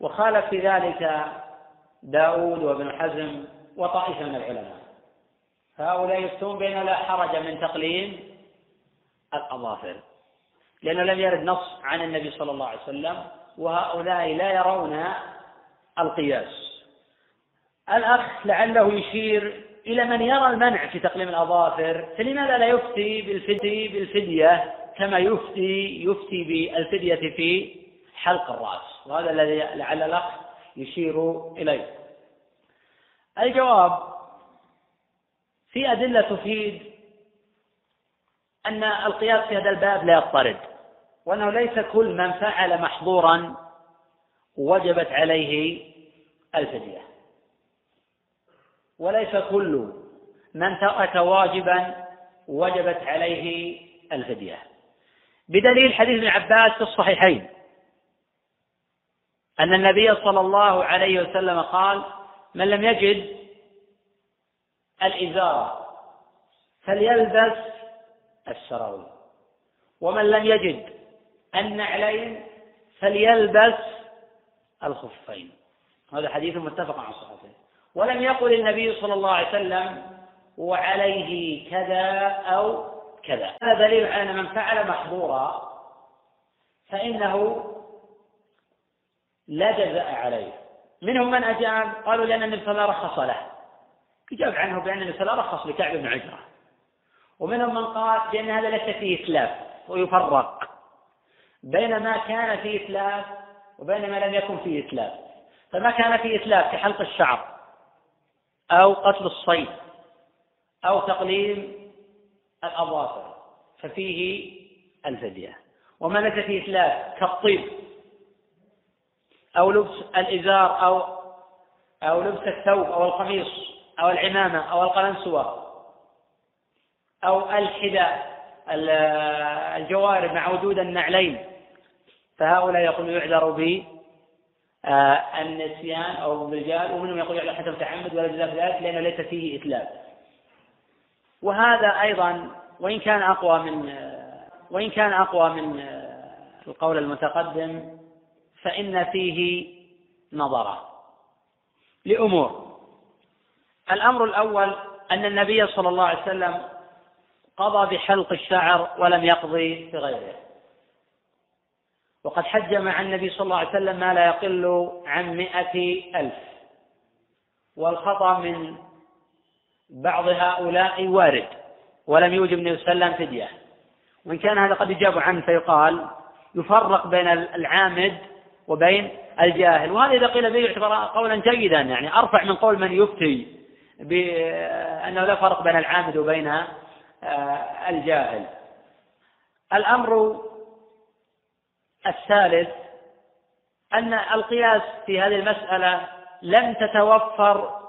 وخالف في ذلك داود وابن حزم وطائفة من العلماء. فهؤلاء يفتون بأنه لا حرج من تقليم الأظافر لأنه لم يرد نص عن النبي صلى الله عليه وسلم وهؤلاء لا يرون القياس. الأخ لعله يشير إلى من يرى المنع في تقليم الأظافر فلماذا لا يفتي بالفدية, بالفدية؟ كما يفتي يفتي بالفدية في حلق الرأس وهذا الذي لعل الأخ يشير إليه. الجواب في أدلة تفيد أن القياس في هذا الباب لا يضطرد وأنه ليس كل من فعل محظورا وجبت عليه الفدية. وليس كل من ترك واجبا وجبت عليه الفدية بدليل حديث ابن عباس في الصحيحين. أن النبي صلى الله عليه وسلم قال من لم يجد الإزار فليلبس السراويل. ومن لم يجد النعلين فليلبس الخفين. هذا حديث متفق عن صحته ولم يقل النبي صلى الله عليه وسلم وعليه كذا أو كذا. هذا دليل على أن من فعل محظورا فإنه لا جزاء عليه. منهم من أجاب قالوا لأن النبي صلى الله عليه وسلم رخص له. يجاب عنه بأن النبي صلى الله عليه وسلم رخص لكعب بن عجرة. ومنهم من قال بأن هذا ليس فيه إتلاف ويفرق بين ما كان فيه إتلاف وبين ما لم يكن فيه إتلاف. فما كان فيه إتلاف كحلق الشعر. أو قتل الصيد أو تقليم الأظافر ففيه الفدية. وما ليس فيه إتلاف كالطيب أو لبس الإزار أو أو لبس الثوب أو القميص أو العمامة أو القلنسوة أو الحذاء الجوارب مع وجود النعلين فهؤلاء يقولون يعذر ب النسيان أو بالجهل ومنهم يقول يعذر حتى متعمد ولا جزاء ذلك لأنه ليس فيه إتلاف. وهذا أيضا وإن كان أقوى من وإن كان أقوى من القول المتقدم فإن فيه نظرة لأمور. الأمر الأول أن النبي صلى الله عليه وسلم قضى بحلق الشعر ولم يقضي بغيره. وقد حج مع النبي صلى الله عليه وسلم ما لا يقل عن مائة ألف. والخطأ من بعض هؤلاء وارد ولم يوجب النبي صلى الله عليه وسلم فدية. وإن كان هذا قد يجاب عنه فيقال يفرق بين العامد وبين الجاهل. وهذا إذا قيل به يعتبر قولا جيدا يعني أرفع من قول من يفتي بأنه لا فرق بين العامد وبين آه، الجاهل. الأمر الثالث أن القياس في هذه المسألة لم تتوفر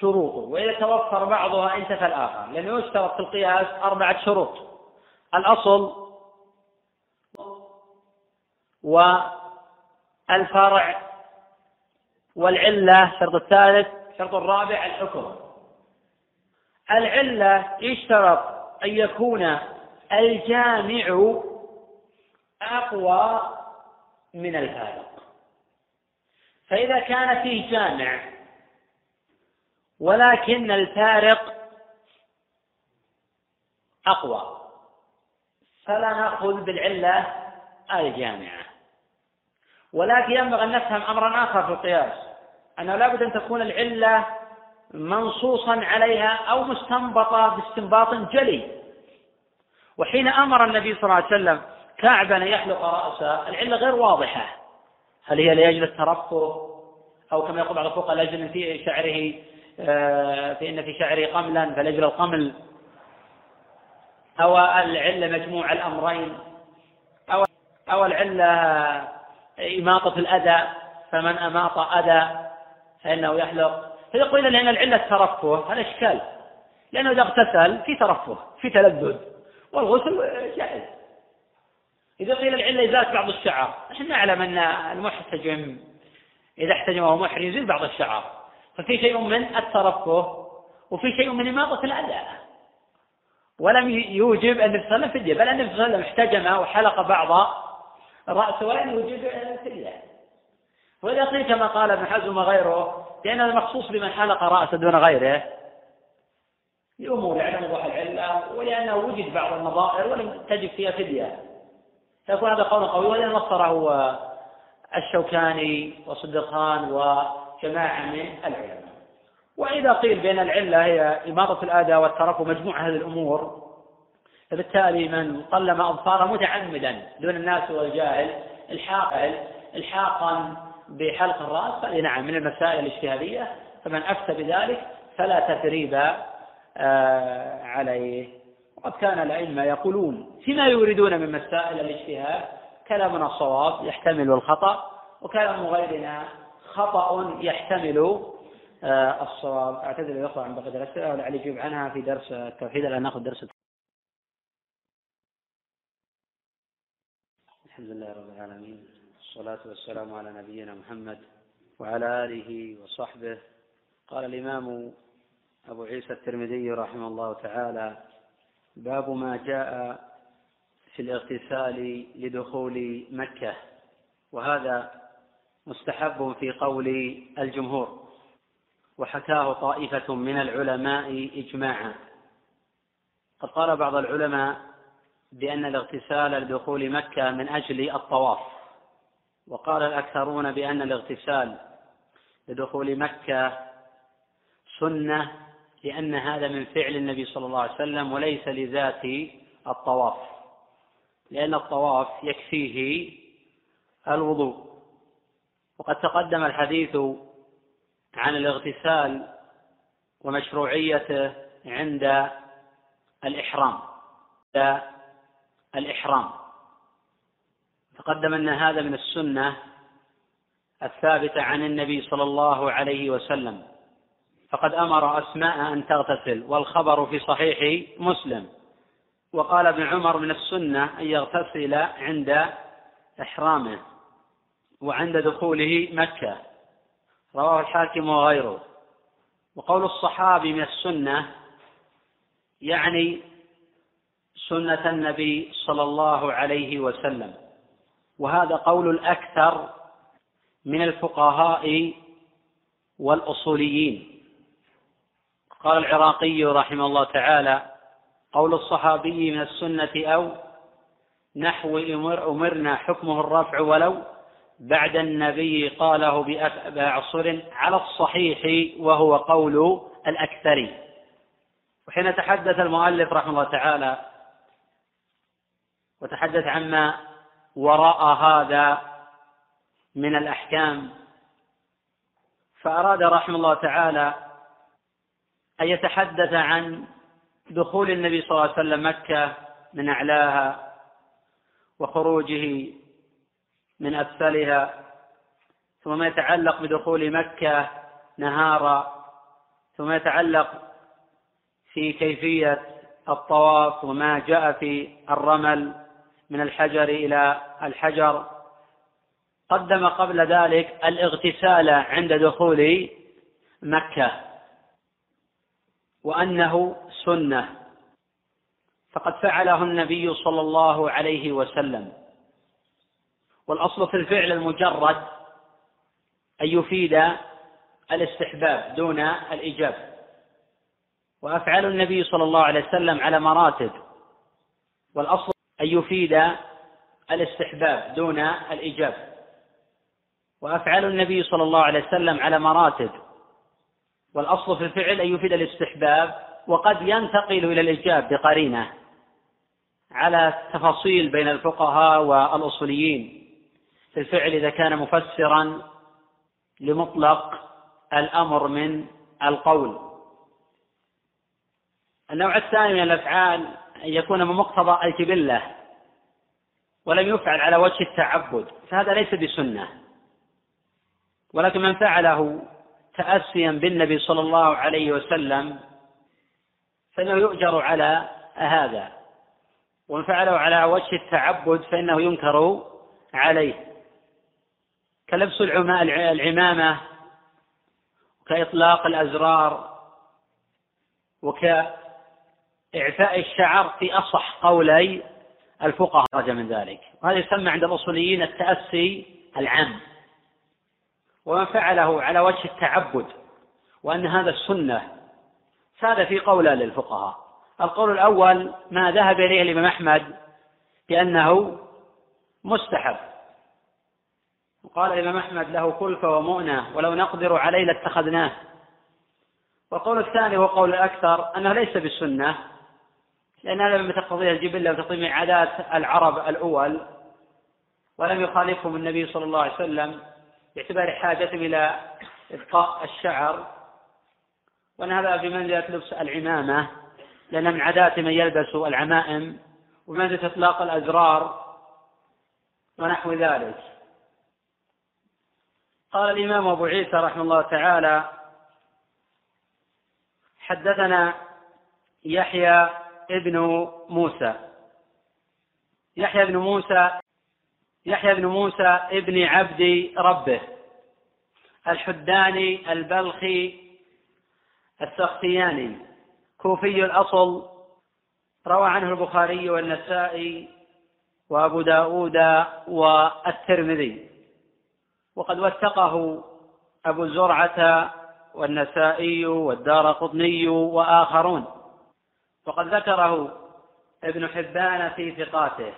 شروطه وإذا توفر بعضها انتفى الآخر لأنه يشترط في القياس أربعة شروط. الأصل والفرع والعلة الشرط الثالث الشرط الرابع الحكم. العلة يشترط أن يكون الجامع أقوى من الفارق. فإذا كان فيه جامع ولكن الفارق أقوى. فلا نأخذ بالعلة الجامعة ولكن ينبغي أن نفهم أمرا آخر في القياس. أنه لابد أن تكون العلة منصوصا عليها أو مستنبطة باستنباط جلي. وحين أمر النبي صلى الله عليه وسلم كعبا يحلق رأسه. العلة غير واضحة. هل هي لأجل الترفه؟ أو كما يقول بعض الفقهاء لأجل في شعره آه، فإن في شعره قملا فلأجل القمل أو العلة مجموع الأمرين. أو أو العلة إماطة الأذى. فمن أماط أذى فإنه يحلق. فيقول لأن العلة الترفه هذا إشكال. لأنه إذا اغتسل في ترفه في تلذذ. والغسل جائز. إذا قيل العلة إزالة بعض الشعر. نحن نعلم أن المحتجم إذا احتجم وهو محرم يزيل بعض الشعر. ففي شيء من الترفه وفي شيء من إماطة الأذى ولم يوجب النبي صلى الله عليه وسلم فدية بل النبي صلى الله عليه وسلم احتجم وحلق بعض رأسه ولم يوجب فدية وإذا قيل كما قال ابن حزم وغيره لأن هذا مخصوص بمن حلق رأسه دون غيره لأمور لعدم وضوح العلة ولأنه وجد بعض النظائر ولم تجب فيها فدية. فيكون هذا قول قوي وإذا نصره الشوكاني وصدقان وجماعة من العلماء. وإذا قيل بأن العلة هي إماطة الأذى والترف ومجموع هذه الأمور فبالتالي من قلم أظفاره متعمدا دون الناس والجاهل الحاقا الحاقا بحلق الرأس فهذه نعم من المسائل الاجتهادية فمن أفتى بذلك فلا تثريب آه، عليه. وقد كان الأئمة يقولون فيما يريدون من مسائل الاجتهاد؟ كلامنا الصواب يحتمل الخطأ وكلام غيرنا خطأ يحتمل آه، الصواب. أعتذر الأخوة عن بقية الأسئلة ولعلي يجيب عنها في درس التوحيد. الآن نأخذ درس الحمد لله رب العالمين والصلاة والسلام على نبينا محمد وعلى آله وصحبه. قال الإمام أبو عيسى الترمذي رحمه الله تعالى باب ما جاء في الاغتسال لدخول مكة وهذا مستحب في قول الجمهور. وحكاه طائفة من العلماء إجماعا. قد قال بعض العلماء بأن الاغتسال لدخول مكة من أجل الطواف وقال الأكثرون بأن الاغتسال لدخول مكة سنة لأن هذا من فعل النبي صلى الله عليه وسلم وليس لذات الطواف لأن الطواف يكفيه الوضوء. وقد تقدم الحديث عن الاغتسال ومشروعيته عند الإحرام الإحرام. تقدم أن هذا من السنة الثابتة عن النبي صلى الله عليه وسلم. فقد أمر أسماء أن تغتسل والخبر في صحيح مسلم. وقال ابن عمر من السنة أن يغتسل عند إحرامه وعند دخوله مكة. رواه الحاكم وغيره. وقول الصحابي من السنة يعني سنة النبي صلى الله عليه وسلم. وهذا قول الأكثر من الفقهاء والأصوليين. قال العراقي رحمه الله تعالى قول الصحابي من السنة أو نحو أمرنا حكمه الرفع ولو بعد النبي قاله بأعصر على الصحيح وهو قول الأكثر وحين تحدث المؤلف رحمه الله تعالى وتحدث عما وراء هذا من الأحكام فأراد رحمه الله تعالى أن يتحدث عن دخول النبي صلى الله عليه وسلم مكة من أعلاها وخروجه من أسفلها ثم ما يتعلق بدخول مكة نهارا ثم يتعلق في كيفية الطواف وما جاء في الرمل من الحجر إلى الحجر. قدم قبل ذلك الاغتسال عند دخول مكة. وأنه سنة. فقد فعله النبي صلى الله عليه وسلم. والأصل في الفعل المجرد أن يفيد الاستحباب دون الإجابة وأفعال النبي صلى الله عليه وسلم على مراتب. والأصل أن يفيد الاستحباب دون الإجابة وأفعال النبي صلى الله عليه وسلم على مراتب. والأصل في الفعل أن يفيد الاستحباب وقد ينتقل إلى الإيجاب بقرينة على تفاصيل بين الفقهاء والأصوليين. في الفعل إذا كان مفسرا لمطلق الأمر من القول. النوع الثاني من الأفعال أن يكون من مقتضى الجبلة ولم يفعل على وجه التعبد فهذا ليس بسنة. ولكن من فعله تأسيا بالنبي صلى الله عليه وسلم فإنه يؤجر على هذا ومن فعله على وجه التعبد فإنه ينكر عليه. كلبس العمامة وكإطلاق الأزرار وكإعفاء الشعر في أصح قولي الفقهاء. خرج من ذلك. وهذا يسمى عند الأصوليين التأسي العام. ومن فعله على وجه التعبد وأن هذا السنة فهذا في قولا للفقهاء. القول الأول ما ذهب إليه الإمام أحمد بأنه مستحب. وقال الإمام أحمد له كلفة ومؤنة ولو نقدر عليه لاتخذناه. والقول الثاني هو قول الأكثر أنه ليس بالسنة لأن هذا مما تقتضيه الجبلة وتقتضي عادات العرب الأول ولم يخالفهم النبي صلى الله عليه وسلم. باعتبار حاجتهم إلى إبقاء الشعر. وأن هذا بمنزلة لبس العمامة لأن من عادات من يلبس العمائم وبمنزلة إطلاق الأزرار ونحو ذلك. قال الإمام أبو عيسى رحمه الله تعالى حدثنا يحيى ابن موسى. يحيى بن موسى يحيى بن موسى ابن عبد ربه الحداني البلخي السختياني كوفي الأصل روى عنه البخاري والنسائي وأبو داود والترمذي. وقد وثقه أبو زرعة والنسائي والدار قطني وآخرون. وقد ذكره ابن حبان في ثقاته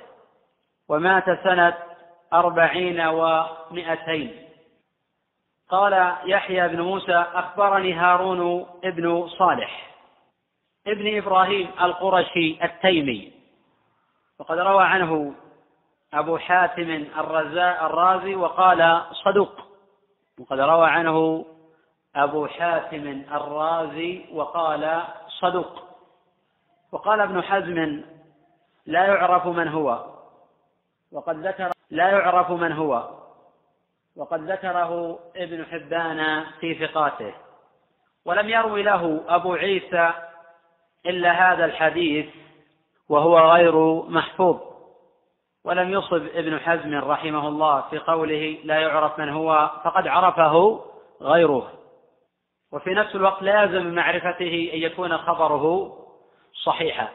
ومات سنة أربعين ومائتين قال يحيى بن موسى أخبرني هارون ابن صالح ابن إبراهيم القرشي التيمي. وقد روى عنه أبو حاتم الرازي وقال صدوق. وقد روى عنه أبو حاتم الرازي وقال صدوق. وقال ابن حزم لا يعرف من هو. وقد ذكر لا يعرف من هو. وقد ذكره ابن حبان في ثقاته. ولم يروي له أبو عيسى إلا هذا الحديث وهو غير محفوظ. ولم يصب ابن حزم رحمه الله في قوله لا يعرف من هو فقد عرفه غيره. وفي نفس الوقت لا يلزم من معرفته أن يكون خبره صحيحا.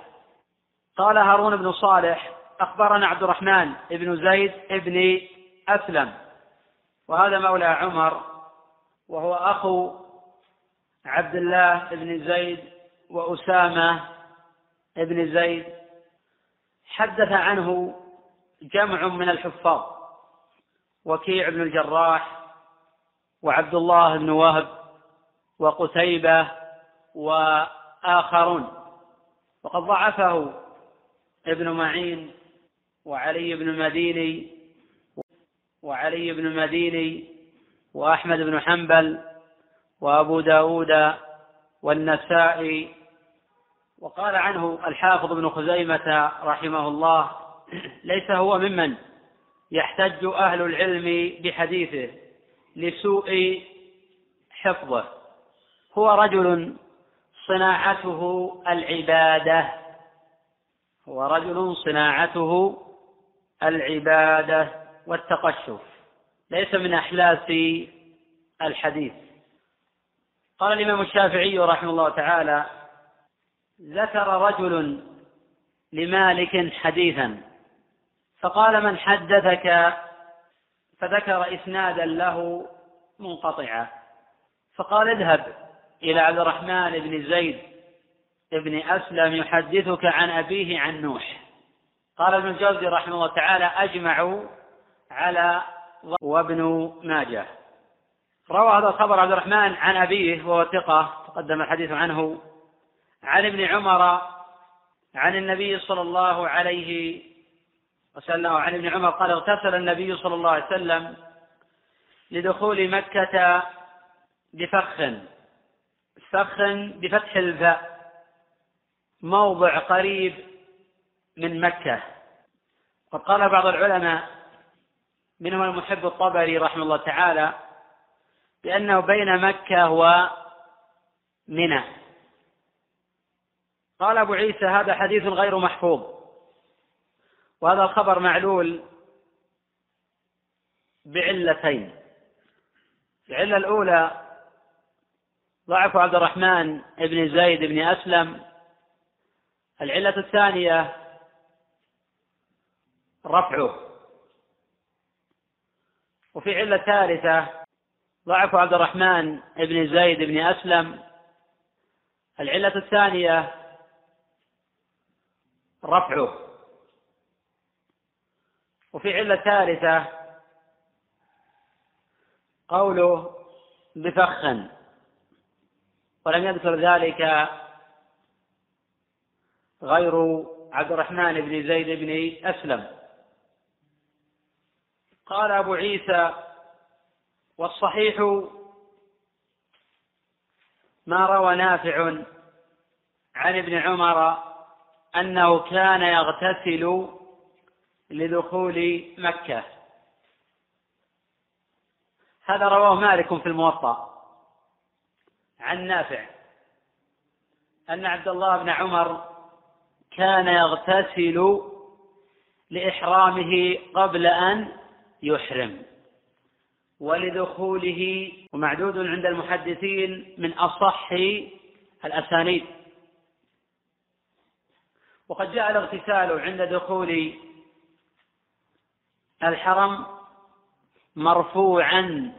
قال هارون بن صالح أخبرنا عبد الرحمن بن زيد بن أسلم وهذا مولى عمر وهو أخو عبد الله بن زيد وأسامة بن زيد. حدث عنه جمع من الحفاظ وكيع بن الجراح وعبد الله بن وهب وقتيبة وآخرون. وقد ضعفه ابن معين وعلي بن المديني وعلي بن المديني وأحمد بن حنبل وأبو داود والنسائي. وقال عنه الحافظ ابن خزيمة رحمه الله ليس هو ممن يحتج أهل العلم بحديثه لسوء حفظه هو رجل صناعته العبادة هو رجل صناعته العبادة والتقشف. ليس من أحلاس الحديث. قال الإمام الشافعي رحمه الله تعالى ذكر رجل لمالك حديثا فقال من حدثك؟ فذكر إسنادا له منقطعا. فقال اذهب إلى عبد الرحمن بن زيد بن أسلم يحدثك عن أبيه عن نوح. قال ابن الجوزي رحمه الله تعالى أجمعوا على وابن ماجه. روى هذا الخبر عبد الرحمن عن أبيه وهو ثقة تقدم الحديث عنه عن ابن عمر عن النبي صلى الله عليه وسلم عن ابن عمر قال اغتسل النبي صلى الله عليه وسلم لدخول مكة بفخ فخ بفتح الفاء موضع قريب من مكة. وقد قال بعض العلماء منهم المحب الطبري رحمه الله تعالى بأنه بين مكة ومنى قال أبو عيسى هذا حديث غير محفوظ. وهذا الخبر معلول بعلتين. العلة الأولى ضعف عبد الرحمن بن زيد بن أسلم. العلة الثانية رفعه. وفي علة ثالثة ضعف عبد الرحمن بن زيد بن أسلم. العلة الثانية رفعه. وفي علة ثالثة قوله بفخ ولم يذكر ذلك غير عبد الرحمن بن زيد بن أسلم. قال أبو عيسى والصحيح ما روى نافع عن ابن عمر أنه كان يغتسل لدخول مكة. هذا رواه مالك في الموطأ عن نافع أن عبد الله بن عمر كان يغتسل لإحرامه قبل أن يحرم. ولدخوله ومعدود عند المحدثين من أصح الأسانيد. وقد جاء الاغتسال عند دخول الحرم مرفوعا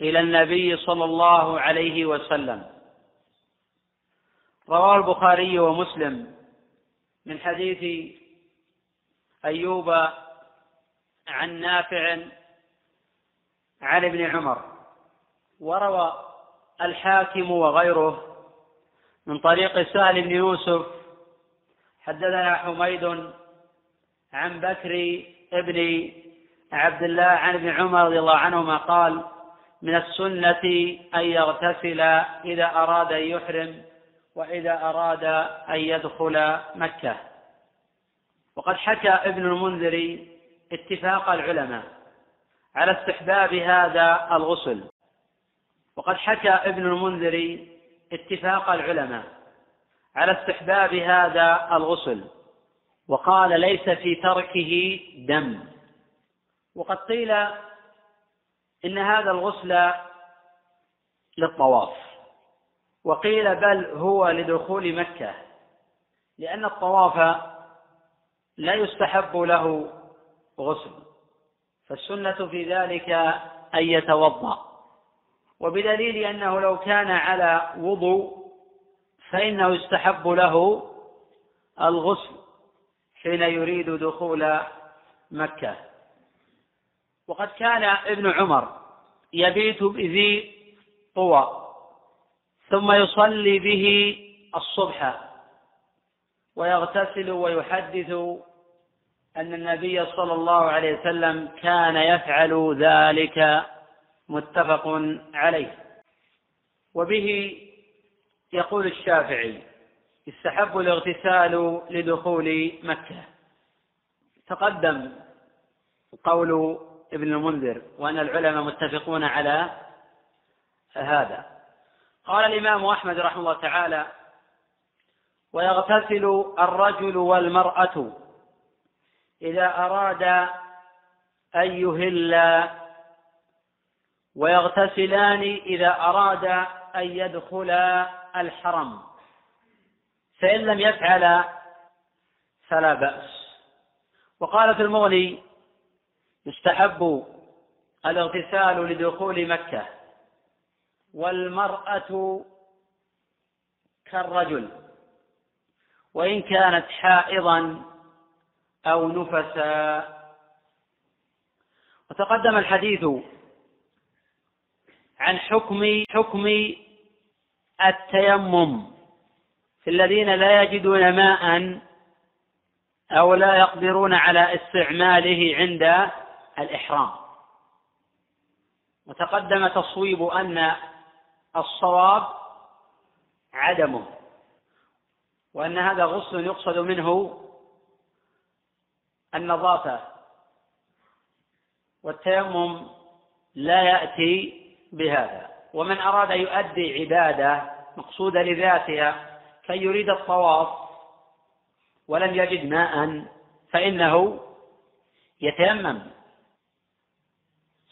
إلى النبي صلى الله عليه وسلم. رواه البخاري ومسلم من حديث أيوب عن نافع عن ابن عمر وروى الحاكم وغيره من طريق سهل بن يوسف حدثنا حميد عن بكر ابن عبد الله عن ابن عمر رضي الله عنهما قال من السنة أن يغتسل إذا أراد أن يحرم وإذا أراد أن يدخل مكة. وقد حكى ابن المنذر اتفاق العلماء على استحباب هذا الغسل. وقد حكى ابن المنذر اتفاق العلماء على استحباب هذا الغسل وقال ليس في تركه دم. وقد قيل إن هذا الغسل للطواف وقيل بل هو لدخول مكة لأن الطواف لا يستحب له غسل. فالسنة في ذلك أن يتوضأ. وبدليل أنه لو كان على وضوء فإنه يستحب له الغسل حين يريد دخول مكة. وقد كان ابن عمر يبيت بذي طوى ثم يصلي به الصبح ويغتسل ويحدث أن النبي صلى الله عليه وسلم كان يفعل ذلك متفق عليه. وبه يقول الشافعي يستحب الاغتسال لدخول مكة. تقدم قول ابن المنذر وأن العلماء متفقون على هذا. قال الإمام أحمد رحمه الله تعالى ويغتسل الرجل والمرأة إذا أراد أن يهلا ويغتسلان إذا أراد أن يدخلا الحرم. فإن لم يفعل فلا بأس. وقال في المغني يستحب الاغتسال لدخول مكة والمرأة كالرجل وإن كانت حائضا أو نفسا. وتقدم الحديث عن حكم حكم التيمم في الذين لا يجدون ماء أو لا يقدرون على استعماله عند الإحرام. وتقدم تصويب أن الصواب عدمه وأن هذا غسل يقصد منه النظافة. والتيمم لا يأتي بهذا. ومن أراد أن يؤدي عبادة مقصودة لذاتها كي يريد الطواف ولم يجد ماء فإنه يتيمم.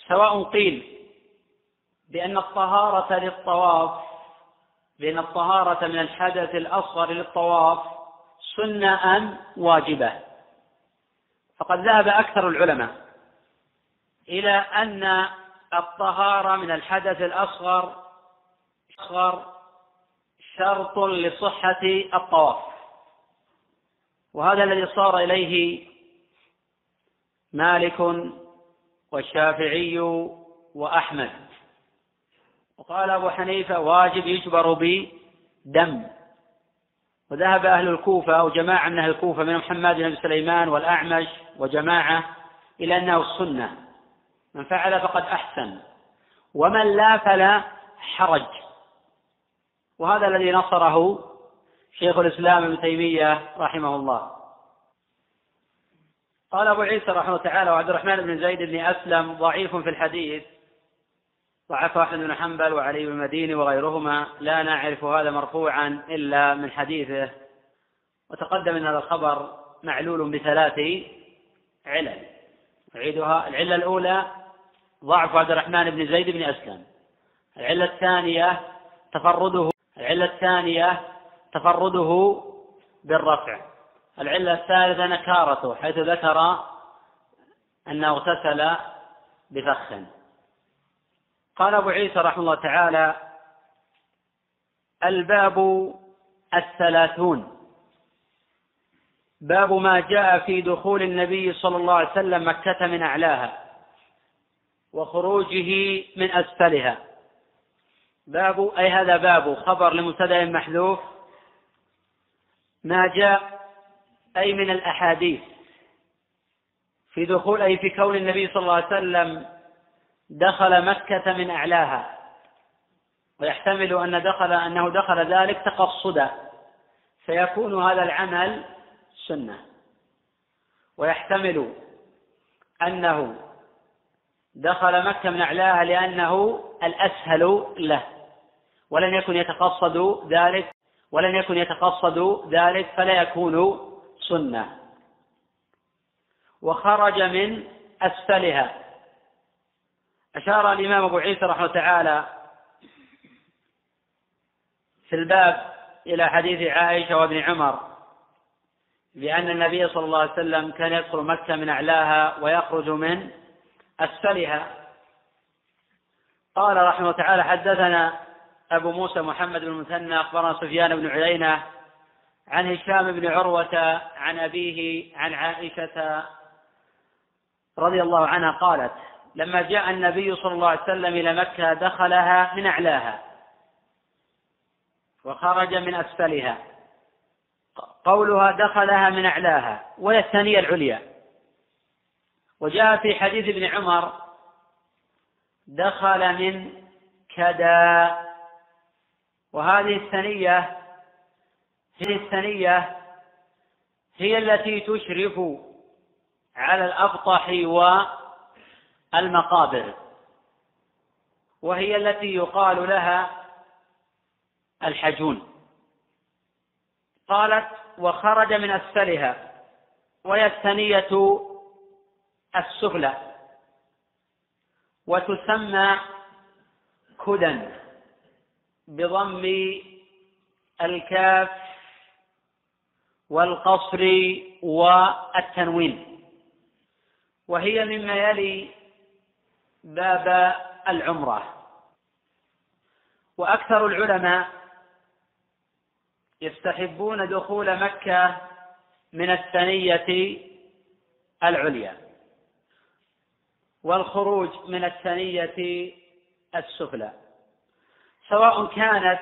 سواء قيل بأن الطهارة للطواف بأن الطهارة من الحدث الأصغر للطواف سنة أم واجبة. فقد ذهب أكثر العلماء إلى أن الطهارة من الحدث الأصغر أصغر شرط لصحة الطواف. وهذا الذي صار إليه مالك والشافعي وأحمد. وقال أبو حنيفة واجب يجبر بدم. وذهب أهل الكوفة أو جماعة من أهل الكوفة من محمد بن سليمان والأعمش وجماعة إلى أنه السنة. من فعل فقد أحسن. ومن لا فلا حرج. وهذا الذي نصره شيخ الإسلام ابن تيمية رحمه الله. قال أبو عيسى رحمه الله تعالى وعبد الرحمن بن زيد بن أسلم ضعيف في الحديث. ضعف أحمد بن حنبل وعلي بن المديني وغيرهما لا نعرف هذا مرفوعا إلا من حديثه. وتقدم أن هذا الخبر معلول بثلاث علل. أعيدها. العلة الأولى ضعف عبد الرحمن بن زيد بن أسلم. العلة الثانية تفرده العلة الثانية تفرده بالرفع. العلة الثالثة نكارته حيث ذكر أنه اغتسل بفخ. قال أبو عيسى رحمه الله تعالى الباب الثلاثون. باب ما جاء في دخول النبي صلى الله عليه وسلم مكة من أعلاها وخروجه من أسفلها. باب أي هذا باب خبر لمبتدأ محذوف. ما جاء أي من الأحاديث في دخول أي في كون النبي صلى الله عليه وسلم دخل مكة من أعلاها. ويحتمل أن دخل أنه دخل ذلك تقصدا. فيكون هذا العمل سنة. ويحتمل أنه دخل مكة من أعلاها لأنه الأسهل له. ولم يكن يتقصد ذلك ولم يكن يتقصد ذلك فلا يكون سنة. وخرج من أسفلها. أشار الإمام أبو عيسى رحمه تعالى في الباب إلى حديث عائشة وابن عمر بأن النبي صلى الله عليه وسلم كان يدخل مكة من أعلاها ويخرج من أسفلها. قال رحمه تعالى حدثنا أبو موسى محمد بن المثنى أخبرنا سفيان بن عيينة عن هشام بن عروة عن أبيه عن عائشة رضي الله عنها قالت لما جاء النبي صلى الله عليه وسلم إلى مكة دخلها من أعلاها وخرج من أسفلها. قولها دخلها من أعلاها وهي الثانية العليا. وجاء في حديث ابن عمر دخل من كدا. وهذه الثنية هي الثنية هي التي تشرف على الأبطح والمقابر وهي التي يقال لها الحجون. قالت وخرج من أسفلها وهي الثنية السفلى. وتسمى كدن بضم الكاف والقصر والتنوين. وهي مما يلي باب العمرة. وأكثر العلماء يستحبون دخول مكة من الثنية العليا والخروج من الثنية السفلى سواء كانت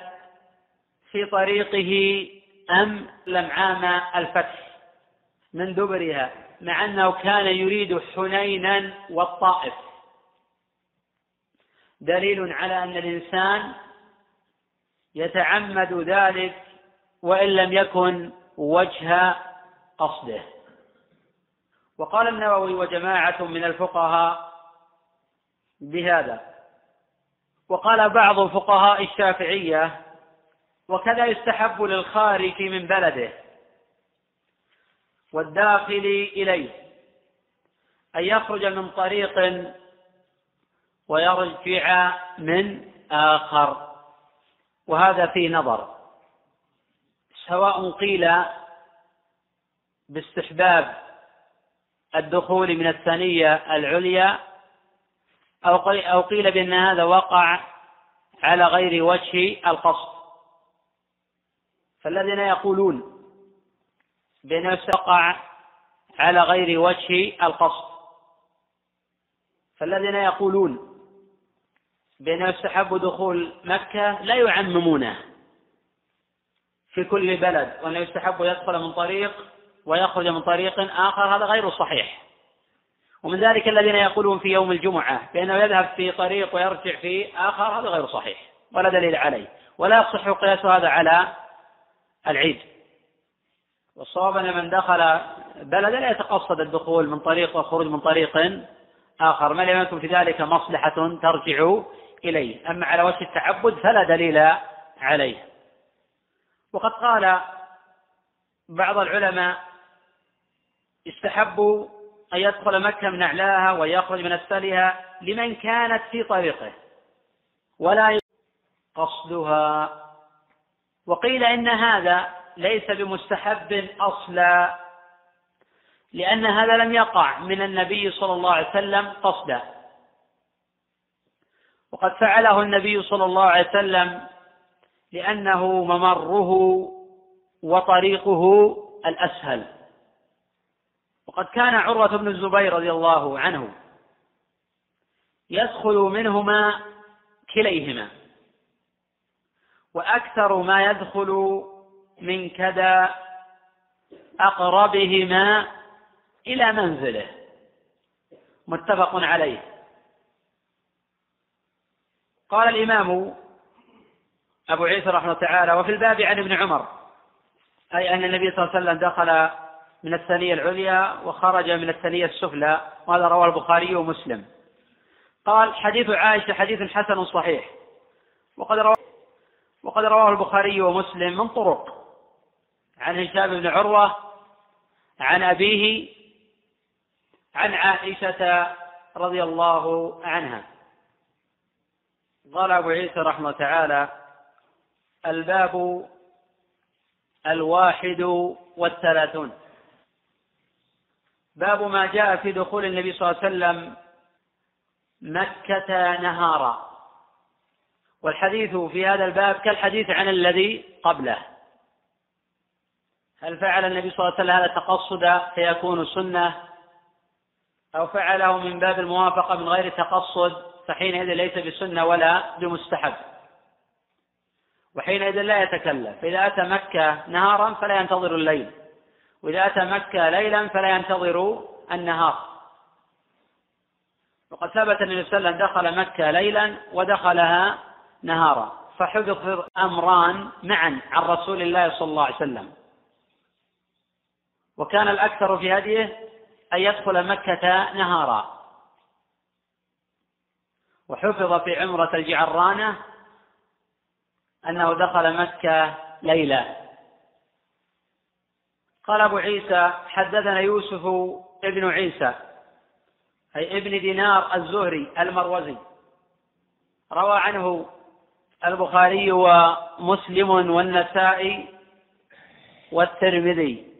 في طريقه أم لم عام الفتح من دبرها مع أنه كان يريد حنينا والطائف. دليل على أن الإنسان يتعمد ذلك وإن لم يكن وجه قصده. وقال النووي وجماعة من الفقهاء بهذا. وقال بعض فقهاء الشافعية وكذا يستحب للخارج من بلده والداخل إليه أن يخرج من طريق ويرجع من آخر. وهذا في نظر. سواء قيل باستحباب الدخول من الثانية العليا أو قيل بأن هذا وقع على غير وجه القصد. فالذين يقولون بأنه يقع على غير وجه القصد. فالذين يقولون بأنه يستحب دخول مكة لا يعممونه في كل بلد وأنه يستحب يدخل من طريق ويخرج من طريق آخر هذا غير صحيح. ومن ذلك الذين يقولون في يوم الجمعة بأنه يذهب في طريق ويرجع في آخر هذا غير صحيح ولا دليل عليه. ولا يصح قياس هذا على العيد. والصواب أن من دخل بلدا لا يتقصد الدخول من طريق والخروج من طريق آخر. ما لم يكن في ذلك مصلحة ترجع إليه. أما على وجه التعبد فلا دليل عليه. وقد قال بعض العلماء يستحب أن يدخل مكة من أعلاها ويخرج من أسفلها لمن كانت في طريقه. ولا قصدها وقيل إن هذا ليس بمستحب أصلا لأن هذا لم يقع من النبي صلى الله عليه وسلم قصدا. وقد فعله النبي صلى الله عليه وسلم لأنه ممره وطريقه الأسهل. وقد كان عروة بن الزبير رضي الله عنه يدخل منهما كليهما وأكثر ما يدخل من كذا أقربهما إلى منزله متفق عليه. قال الإمام أبو عيسى رحمه الله تعالى وفي الباب عن ابن عمر أي أن النبي صلى الله عليه وسلم دخل من الثانية العليا وخرج من الثانية السفلى وهذا رواه البخاري ومسلم. قال حديث عائشة حديث حسن صحيح وقد روى وقد رواه البخاري ومسلم من طرق. عن هشام بن عروة عن أبيه عن عائشة رضي الله عنها. قال أبو عيسى رحمه تعالى الباب الواحد والثلاثون. باب ما جاء في دخول النبي صلى الله عليه وسلم مكة نهارا. والحديث في هذا الباب كالحديث عن الذي قبله. هل فعل النبي صلى الله عليه وسلم هذا تقصدا فيكون سنة؟ أو فعله من باب الموافقة من غير تقصد؟ فحينئذ ليس بسنة ولا بمستحب. وحينئذ لا يتكلف فإذا أتى مكة نهارا فلا ينتظر الليل. وإذا أتى مكة ليلا فلا ينتظر النهار. وقد ثبت أن النبي صلى الله عليه وسلم دخل مكة ليلا ودخلها نهارا. فحفظ أمران معا عن رسول الله صلى الله عليه وسلم. وكان الأكثر في هديه أن يدخل مكة نهارا. وحفظ في عمرة الجعرانة أنه دخل مكة ليلة. قال أبو عيسى حدثنا يوسف ابن عيسى أي ابن دينار الزهري المروزي روى عنه البخاري ومسلم والنسائي والترمذي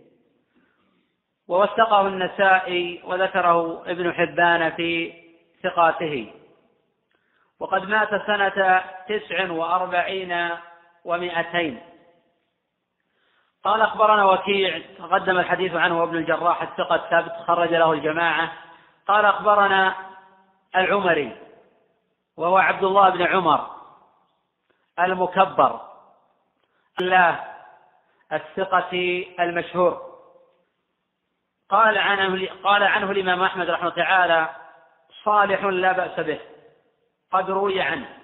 ووثقه النسائي وذكره ابن حبان في ثقاته. وقد مات سنة تسع وأربعين ومائتين. قال أخبرنا وكيع تقدم الحديث عنه ابن الجراح الثقة الثابت خرج له الجماعة. قال أخبرنا العمري وهو عبد الله بن عمر المكبر الله الثقة المشهور. قال عنه قال عنه الإمام أحمد رحمه الله تعالى صالح لا بأس به. قد روي عنه.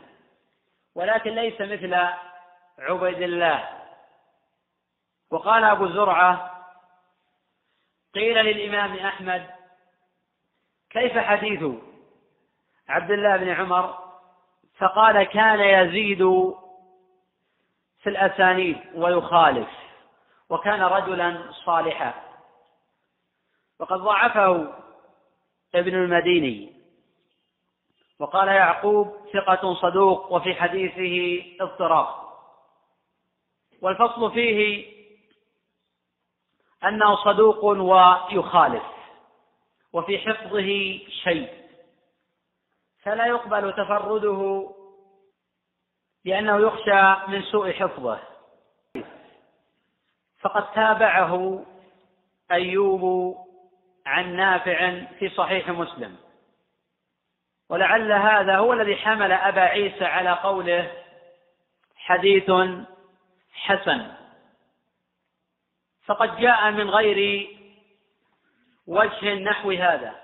ولكن ليس مثل عبيد الله. وقال أبو زرعة قيل للإمام أحمد كيف حديث عبد الله بن عمر؟ فقال كان يزيد في الأسانيد ويخالف وكان رجلا صالحا. وقد ضعفه ابن المديني. وقال يعقوب ثقة صدوق وفي حديثه اضطراب. والفصل فيه أنه صدوق ويخالف وفي حفظه شيء فلا يقبل تفرده لأنه يخشى من سوء حفظه. فقد تابعه أيوب عن نافع في صحيح مسلم. ولعل هذا هو الذي حمل أبا عيسى على قوله حديث حسن. فقد جاء من غير وجه نحو هذا.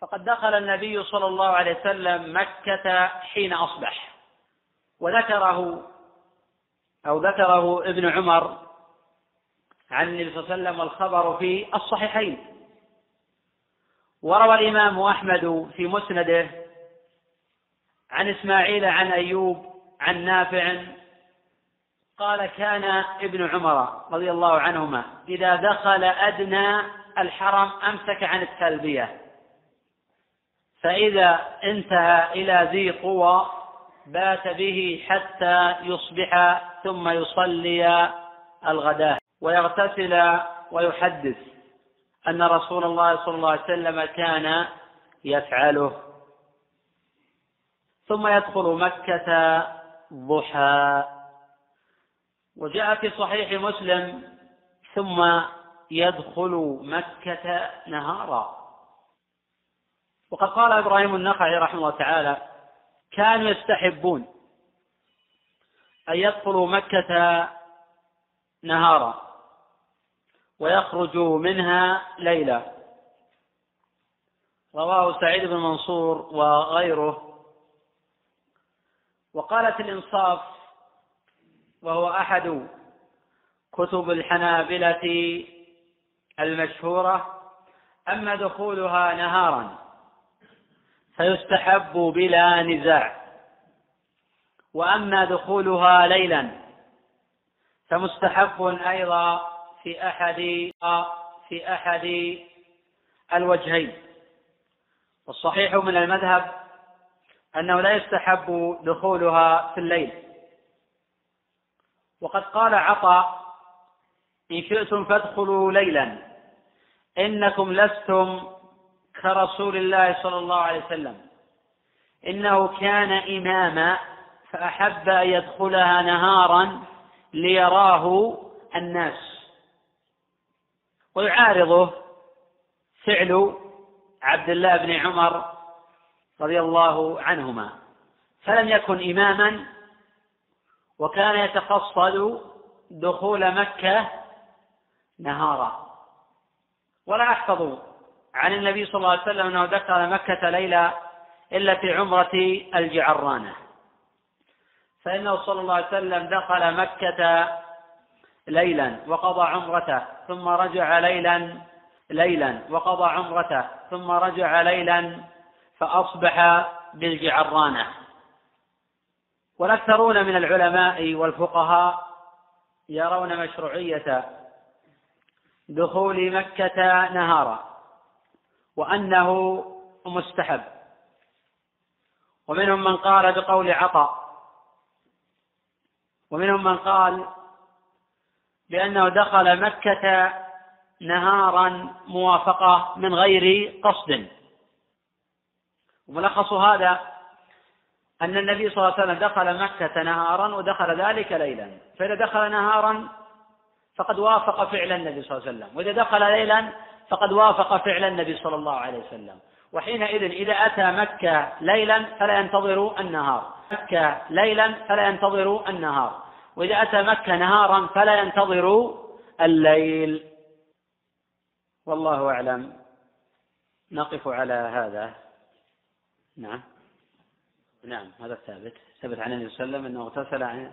فقد دخل النبي صلى الله عليه وسلم مكة حين أصبح. وذكره أو ذكره ابن عمر عن النبي صلى الله عليه وسلم والخبر في الصحيحين. وروى الإمام أحمد في مسنده عن إسماعيل عن أيوب عن نافع قال كان ابن عمر رضي الله عنهما إذا دخل أدنى الحرم أمسك عن التلبية فإذا انتهى إلى ذي قوى بات به حتى يصبح ثم يصلي الغداء ويغتسل ويحدث. أن رسول الله صلى الله عليه وسلم كان يفعله. ثم يدخل مكة ضحى. وجاء في صحيح مسلم ثم يدخل مكة نهارا. وقد قال إبراهيم النخعي رحمه الله تعالى كانوا يستحبون أن يدخلوا مكة نهارا. ويخرج منها ليلا رواه سعيد بن منصور وغيره. وقالت الإنصاف وهو أحد كتب الحنابلة المشهورة أما دخولها نهارا فيستحب بلا نزاع. وأما دخولها ليلا فمستحب أيضا في أحد في أحد الوجهين. والصحيح من المذهب أنه لا يستحب دخولها في الليل. وقد قال عطاء إن شئتم فادخلوا ليلا. إنكم لستم كرسول الله صلى الله عليه وسلم. إنه كان إماما فأحب أن يدخلها نهارا ليراه الناس. ويعارضه فعل عبد الله بن عمر رضي الله عنهما فلم يكن إماما وكان يتقصد دخول مكة نهارا. ولا أحفظ عن النبي صلى الله عليه وسلم أنه دخل مكة ليلة إلا في عمرة الجعرانة. فإنه صلى الله عليه وسلم دخل مكة ليلا وقضى عمرته ثم رجع ليلا ليلا وقضى عمرته ثم رجع ليلا فأصبح بالجعرانة. والأكثرون من العلماء والفقهاء يرون مشروعية دخول مكة نهارا وأنه مستحب. ومنهم من قال بقول عطاء ومنهم من قال بأنه دخل مكة نهارا موافقة من غير قصد. وملخص هذا أن النبي صلى الله عليه وسلم دخل مكة نهارا ودخل ذلك ليلا. فإذا دخل نهارا فقد وافق فعل النبي صلى الله عليه وسلم. وإذا دخل ليلا فقد وافق فعل النبي صلى الله عليه وسلم. وحينئذ إذا أتى مكة ليلا فلا ينتظر النهار. مكة ليلا فلا ينتظر النهار. وإذا أتى مكة نهارا فلا ينتظر الليل. والله أعلم. نقف على هذا. نعم. نعم هذا الثابت. ثبت عن النبي صلى الله عليه وسلم أنه اغتسل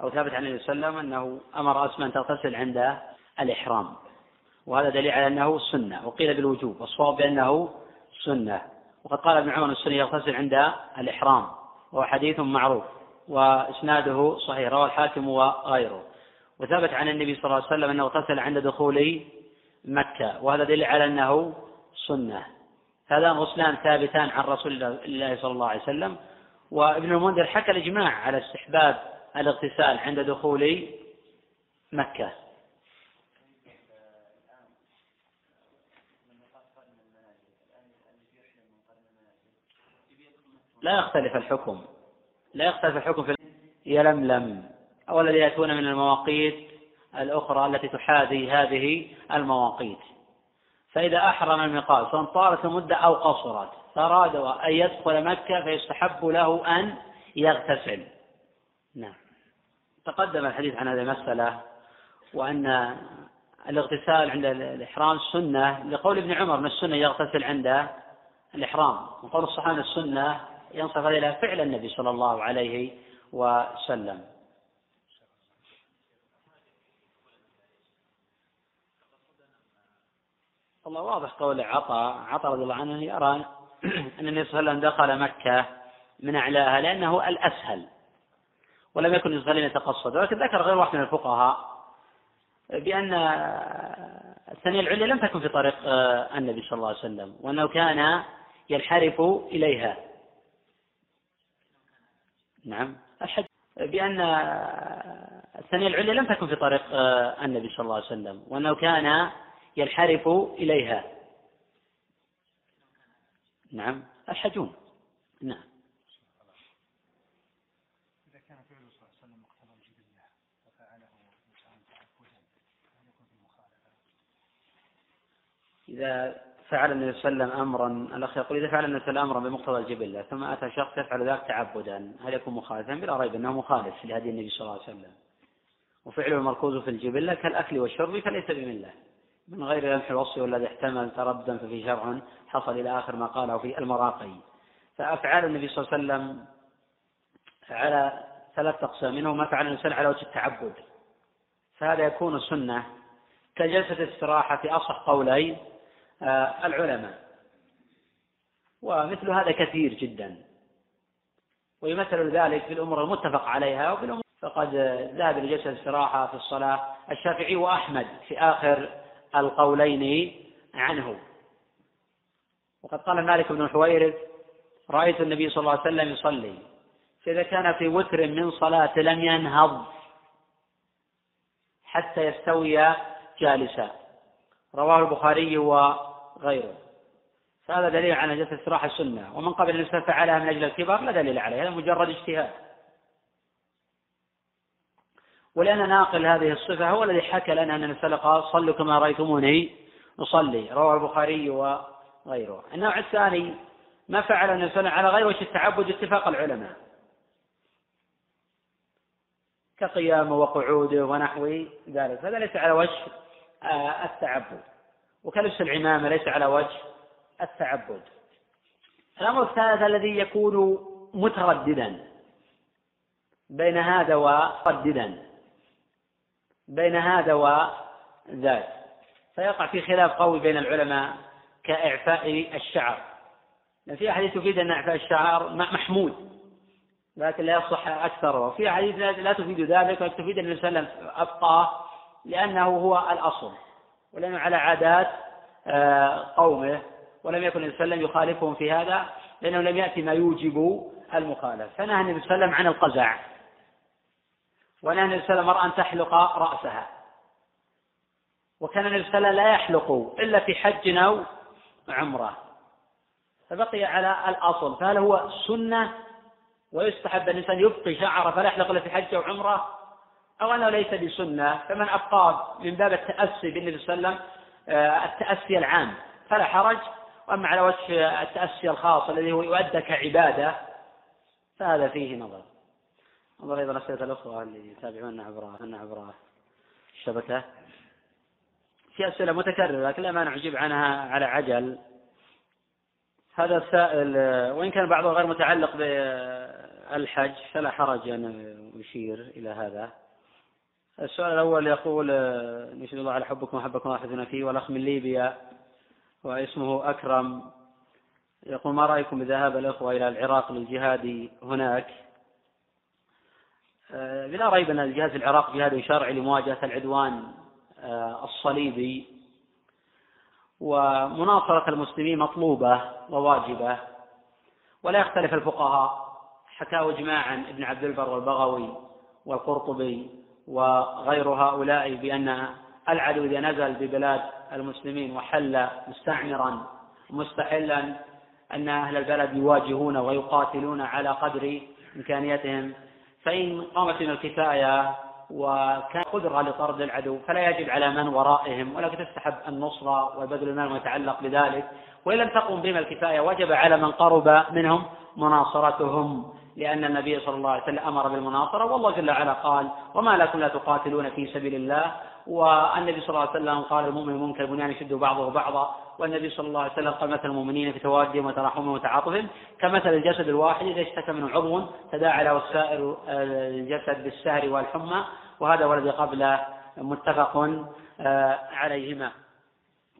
أو ثابت عن النبي صلى الله عليه وسلم أنه أمر أسماء أن تغتسل عند الإحرام. وهذا دليل على أنه سنة وقيل بالوجوب والصواب بأنه سنة. وقد قال ابن عمر السنة يغتسل عند الإحرام وهو حديث معروف. وإسناده صحيح رواه الحاكم وغيره. وثبت عن النبي صلى الله عليه وسلم أنه اغتسل عند دخول مكة وهذا دليل على أنه سنة. هذان غسلان ثابتان عن رسول الله صلى الله عليه وسلم. وابن المنذر حكى الإجماع على استحباب الاغتسال عند دخول مكة. لا يختلف الحكم. لا يختلف الحكم في يلملم أو الذي يأتون من المواقيت الأخرى التي تحاذي هذه المواقيت. فإذا أحرم الميقات سواء طالت المدة أو قصرت فأراد أن يدخل مكة فيستحب له أن يغتسل. نعم. تقدم الحديث عن هذه المسألة وأن الاغتسال عند الإحرام سنة لقول ابن عمر من السنة يغتسل عند الإحرام. وقول الصحابة السنة ينصف إلى فعل النبي صلى الله عليه وسلم. والله واضح قول عطاء. عطاء رضي الله عنه يرى أن النبي صلى الله عليه وسلم دخل مكة من أعلاها لأنه الأسهل ولم يكن يصلي يتقصد. ولكن ذكر غير واحد من الفقهاء بأن الثانية العليا لم تكن في طريق النبي صلى الله عليه وسلم وأنه كان ينحرف إليها. نعم. الحج بأن الثانية العليا لم تكن في طريق النبي صلى الله عليه وسلم وأنه كان ينحرف إليها. نعم. الحجون نعم. إذا فعل النبي صلى الله عليه وسلم امرا الأخ يقول إذا فعل النبي صلى الله عليه وسلم امرا بمقتضى الجبلة ثم أتى شخص يفعل ذلك تعبدا هل يكون مخالفا؟ بلا ريب أنه مخالف لهدي النبي صلى الله عليه وسلم. وفعله المركوز في الجبلة كالأكل والشرب فليس بملة. من غير لمح الوصف والذي احتمل تردا ففي شرع حصل إلى آخر ما قاله في المراقي. فأفعال النبي صلى الله عليه وسلم على ثلاث أقسام منه ما فعل الإنسان على وجه التعبد. فهذا يكون سنة كجلسة الاستراحة في أصح قولي آه، العلماء. ومثل هذا كثير جدا. ويمثل ذلك في الأمور المتفق عليها وفي الأمور فقد ذهب لجلسة الاستراحة في الصلاة الشافعي وأحمد في آخر القولين عنه. وقد قال مالك بن الحويرث رأيت النبي صلى الله عليه وسلم يصلي. فإذا كان في وتر من صلاة لم ينهض حتى يستوي جالسا. رواه البخاري وغيره فهذا دليل على جلسة الاستراحة السنة. ومن قبل أن فعلها من أجل الكبر لا دليل عليه هذا مجرد اجتهاد. ولأن ناقل هذه الصفة هو الذي حكى لنا أن النبي قال صلوا كما رأيتموني أصلي رواه البخاري وغيره. النوع الثاني ما فعل النبي على غير وجه التعبد اتفاق العلماء. كقيامه وقعوده ونحو ذلك. هذا ليس على وجه آه، التعبد. وكلبس العمامة ليس على وجه التعبد. الأمر الثالث الذي يكون مترددا بين هذا ومترددا بين هذا وذاك. فيقع في خلاف قوي بين العلماء كإعفاء الشعر. في أحاديث تفيد أن إعفاء الشعر محمود لكن لا يصح أكثر. وفي أحاديث لا تفيد ذلك ولكن تفيد أن النبي صلى الله عليه وسلم أبقاه لأنه هو الأصل. ولأنه على عادات آه، قومه ولم يكن النبي صلى الله عليه وسلم يخالفهم في هذا لأنه لم يأتي ما يوجب المخالفة. فنهى النبي صلى الله عليه وسلم عن القزع. ونهى النبي صلى الله عليه وسلم أن تحلق رأسها. وكان النبي صلى الله عليه وسلم لا يحلق إلا في حج أو عمرة. فبقي على الأصل. فهل هو سنة ويستحب أن الإنسان يبقي شعره فلا يحلق إلا في حج أو عمرة. أو أنه ليس بسنة فمن أبقاه من باب التأسي بالنبي صلى الله عليه وسلم آه، التأسي العام فلا حرج. وأما على وجه التأسي الخاص الذي هو يؤدى كعبادة فهذا فيه نظر. انظر أيضا أسئلة الأخوة اللي يتابعونا عبر عبر الشبكة. في أسئلة متكررة لكن لا مانع أجيب عنها على عجل. هذا السائل وإن كان بعضه غير متعلق بالحج فلا حرج أن يشير إلى هذا. السؤال الأول يقول نشهد الله على حبكم وحبكم واحدنا فيه والأخ من ليبيا واسمه أكرم. يقول ما رأيكم بذهاب الأخوة إلى العراق للجهاد هناك؟ بلا ريب أن الجهاز العراق جهاد شرعي لمواجهة العدوان الصليبي. ومناصرة المسلمين مطلوبة وواجبة ولا يختلف الفقهاء حكاوا إجماعا ابن عبد البر والبغوي والقرطبي. وغير هؤلاء بأن العدو إذا نزل ببلاد المسلمين وحل مستعمرا مستحلا أن أهل البلد يواجهون ويقاتلون على قدر إمكانيتهم. فإن قامت من الكفاية وكان قدرة لطرد العدو فلا يجب على من ورائهم ولكن تستحب النصرة وبذل المال المتعلق بذلك. وإن لم تقم بهم الكفاية وجب على من قرب منهم مناصرتهم. لأن النبي صلى الله عليه وسلم أمر بالمناصرة والله جل وعلا قال وما لكم لا تقاتلون في سبيل الله. والنبي صلى الله عليه وسلم قال المؤمن المنكر بنيان يشد بعضه بعضا. والنبي صلى الله عليه وسلم قال مثل المؤمنين في توادهم وتراحمهم وتعاطفهم كمثل الجسد الواحد إذا اشتكى منه عضو تداعى له السائر الجسد بالسهر والحمى. وهذا هو الذي قبل متفق آه، عليهما.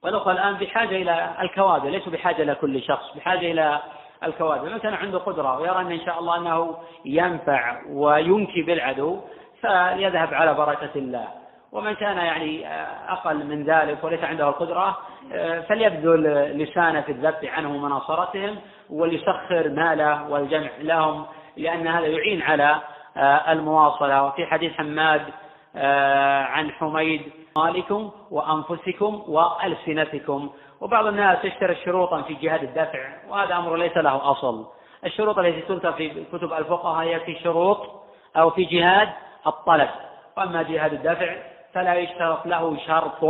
والأخوة الآن بحاجة إلى الكوادر ليسوا بحاجة إلى كل شخص بحاجة إلى الكوادر. من كان عنده قدرة ويرى أن إن شاء الله أنه ينفع وينكي بالعدو فليذهب على بركة الله. ومن كان يعني آه، أقل من ذلك وليس عنده القدرة آه، فليبذل لسانه في الذب عنهم ومناصرتهم وليسخر ماله والجمع لهم لأن هذا يعين على آه، المواصلة. وفي حديث حماد عن حميد مالكم وأنفسكم وألسنتكم وبعض الناس يشتري شروطا في جهاد الدفع وهذا أمر ليس له أصل. الشروط التي تذكر في كتب الفقهاء هي في شروط أو في جهاد الطلب. وأما جهاد الدفع فلا يشترط له شرط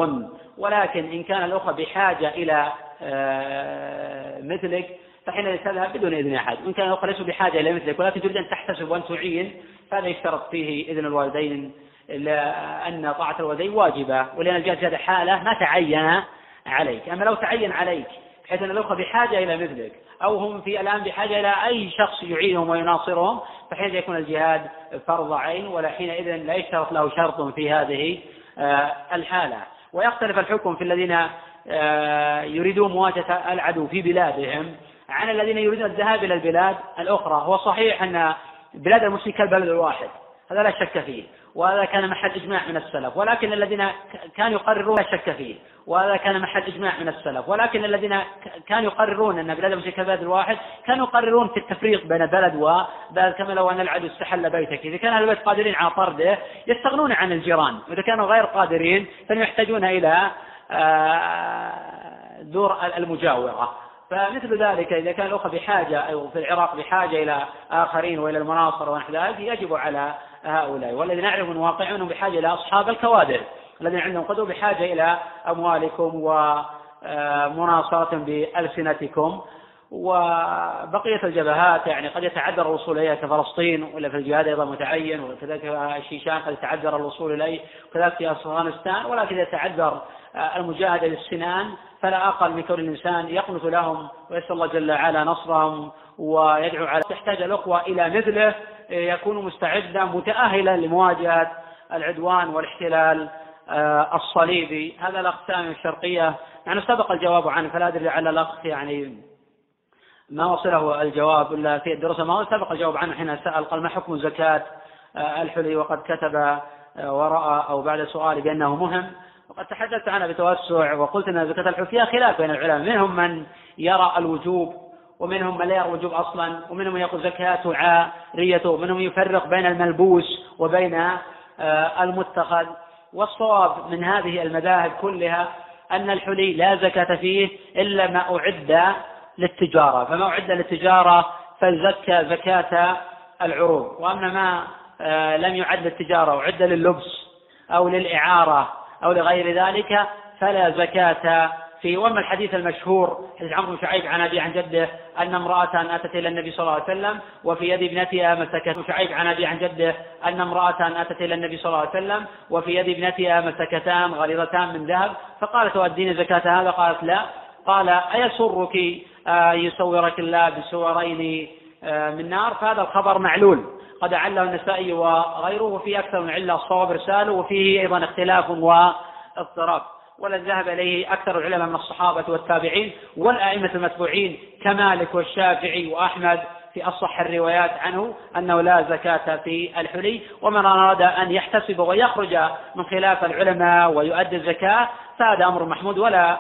ولكن إن كان الأخوة بحاجة إلى آه، مثلك فحينئذ تذهب بدون إذن أحد. وإن كان الأخوة ليسوا بحاجة إلى مثلك ولكن تريد أن تحتسب وأن تعين فهذا يشترط فيه إذن الوالدين لأن طاعة الوالدين واجبة. ولأن الجهاد هذا حالة ما تعين عليك أما لو تعين عليك بحيث أن الأخوة بحاجة إلى مثلك أو هم في الآن بحاجة إلى أي شخص يعينهم ويناصرهم فحين يكون الجهاد فرض عين ولا حينئذ لا يشترط له شرط في هذه آه، الحالة. ويختلف الحكم في الذين آه، يريدون مواجهة العدو في بلادهم عن الذين يريدون الذهاب إلى البلاد الأخرى. هو صحيح أن بلاد المسلمين كالبلد الواحد هذا لا شك فيه. وهذا كان محل إجماع من السلف ولكن الذين كانوا يقررون لا شك فيه وهذا كان محل إجماع من السلف ولكن الذين كانوا يقررون أن بلاد المسلمين كالبلد الواحد كانوا يقررون في التفريق بين بلد وبلد كما لو أن العدو استحل بيتك. إذا كان أهل البيت قادرين على طرده يستغنون عن الجيران. وإذا كانوا غير قادرين فهم يحتاجون إلى آه، دور المجاورة. فمثل ذلك إذا كان الأخوة بحاجة أو في العراق بحاجة إلى آخرين وإلى المناصرة ونحو ذلك يجب على هؤلاء. والذي نعرف من واقعهم بحاجة إلى أصحاب الكوادر الذين عندهم قدوة بحاجة إلى أموالكم ومناصرة بألسنتكم. وبقية الجبهات يعني قد يتعذر الوصول إليها كفلسطين ولا في الجهاد أيضا متعين وكذلك الشيشان قد يتعذر الوصول إليه وكذلك في أفغانستان ولكن يتعذر المجاهدة للسنان فلا أقل من كون الإنسان يقنط لهم ويسأل الله جل وعلا نصرهم ويدعو على تحتاج الأخوة إلى مثله يكون مستعدا متأهلا لمواجهة العدوان والاحتلال آه، الصليبي. هذا الأقسام الشرقية. يعني سبق الجواب عنه فلا أدري لعل الأخ يعني ما وصله الجواب إلا في الدراسة. ما سبق الجواب عنه حين سأل قال ما حكم زكاة آه، الحلي؟ وقد كتب آه، ورأى أو بعد سؤالي بأنه مهم. وقد تحدثت عنها بتوسع وقلت أن زكاة الحلي فيها خلاف بين العلماء. منهم من يرى الوجوب ومنهم من لا يرى الوجوب أصلا ومنهم من يقول زكاة عاريته ومنهم يفرق بين الملبوس وبين آه، المتخذ. والصواب من هذه المذاهب كلها أن الحلي لا زكاة فيه إلا ما أعد للتجارة. فما أعد للتجارة فالزكى زكاة العروض. وأما ما آه، لم يعد للتجارة وعد لللبس أو للإعارة أو لغير ذلك فلا زكاة فيه. وأما الحديث المشهور حديث عمرو بن شعيب عن أبي عن جده أن امرأة أتت إلى النبي صلى الله عليه وسلم وفي يد ابنتها مسكت. شعيب عن أبي عن جده أن امرأة أتت إلى النبي صلى الله عليه وسلم وفي يد ابنتها مسكتان غليظتان من ذهب. فقالت تؤدين زكاة هذا؟ قالت لا. قال أيسرك آه، يصورك الله بسورين آه، من نار؟ فهذا الخبر معلول. قد عله النسائي وغيره وفيه أكثر من علة الصواب إرساله وفيه أيضا اختلاف واضطراب. والذي ذهب إليه أكثر العلماء من الصحابة والتابعين والأئمة المتبوعين كمالك والشافعي وأحمد في أصح الروايات عنه أنه لا زكاة في الحلي. ومن أراد أن يحتسب ويخرج من خلاف العلماء ويؤدي الزكاة فهذا أمر محمود ولا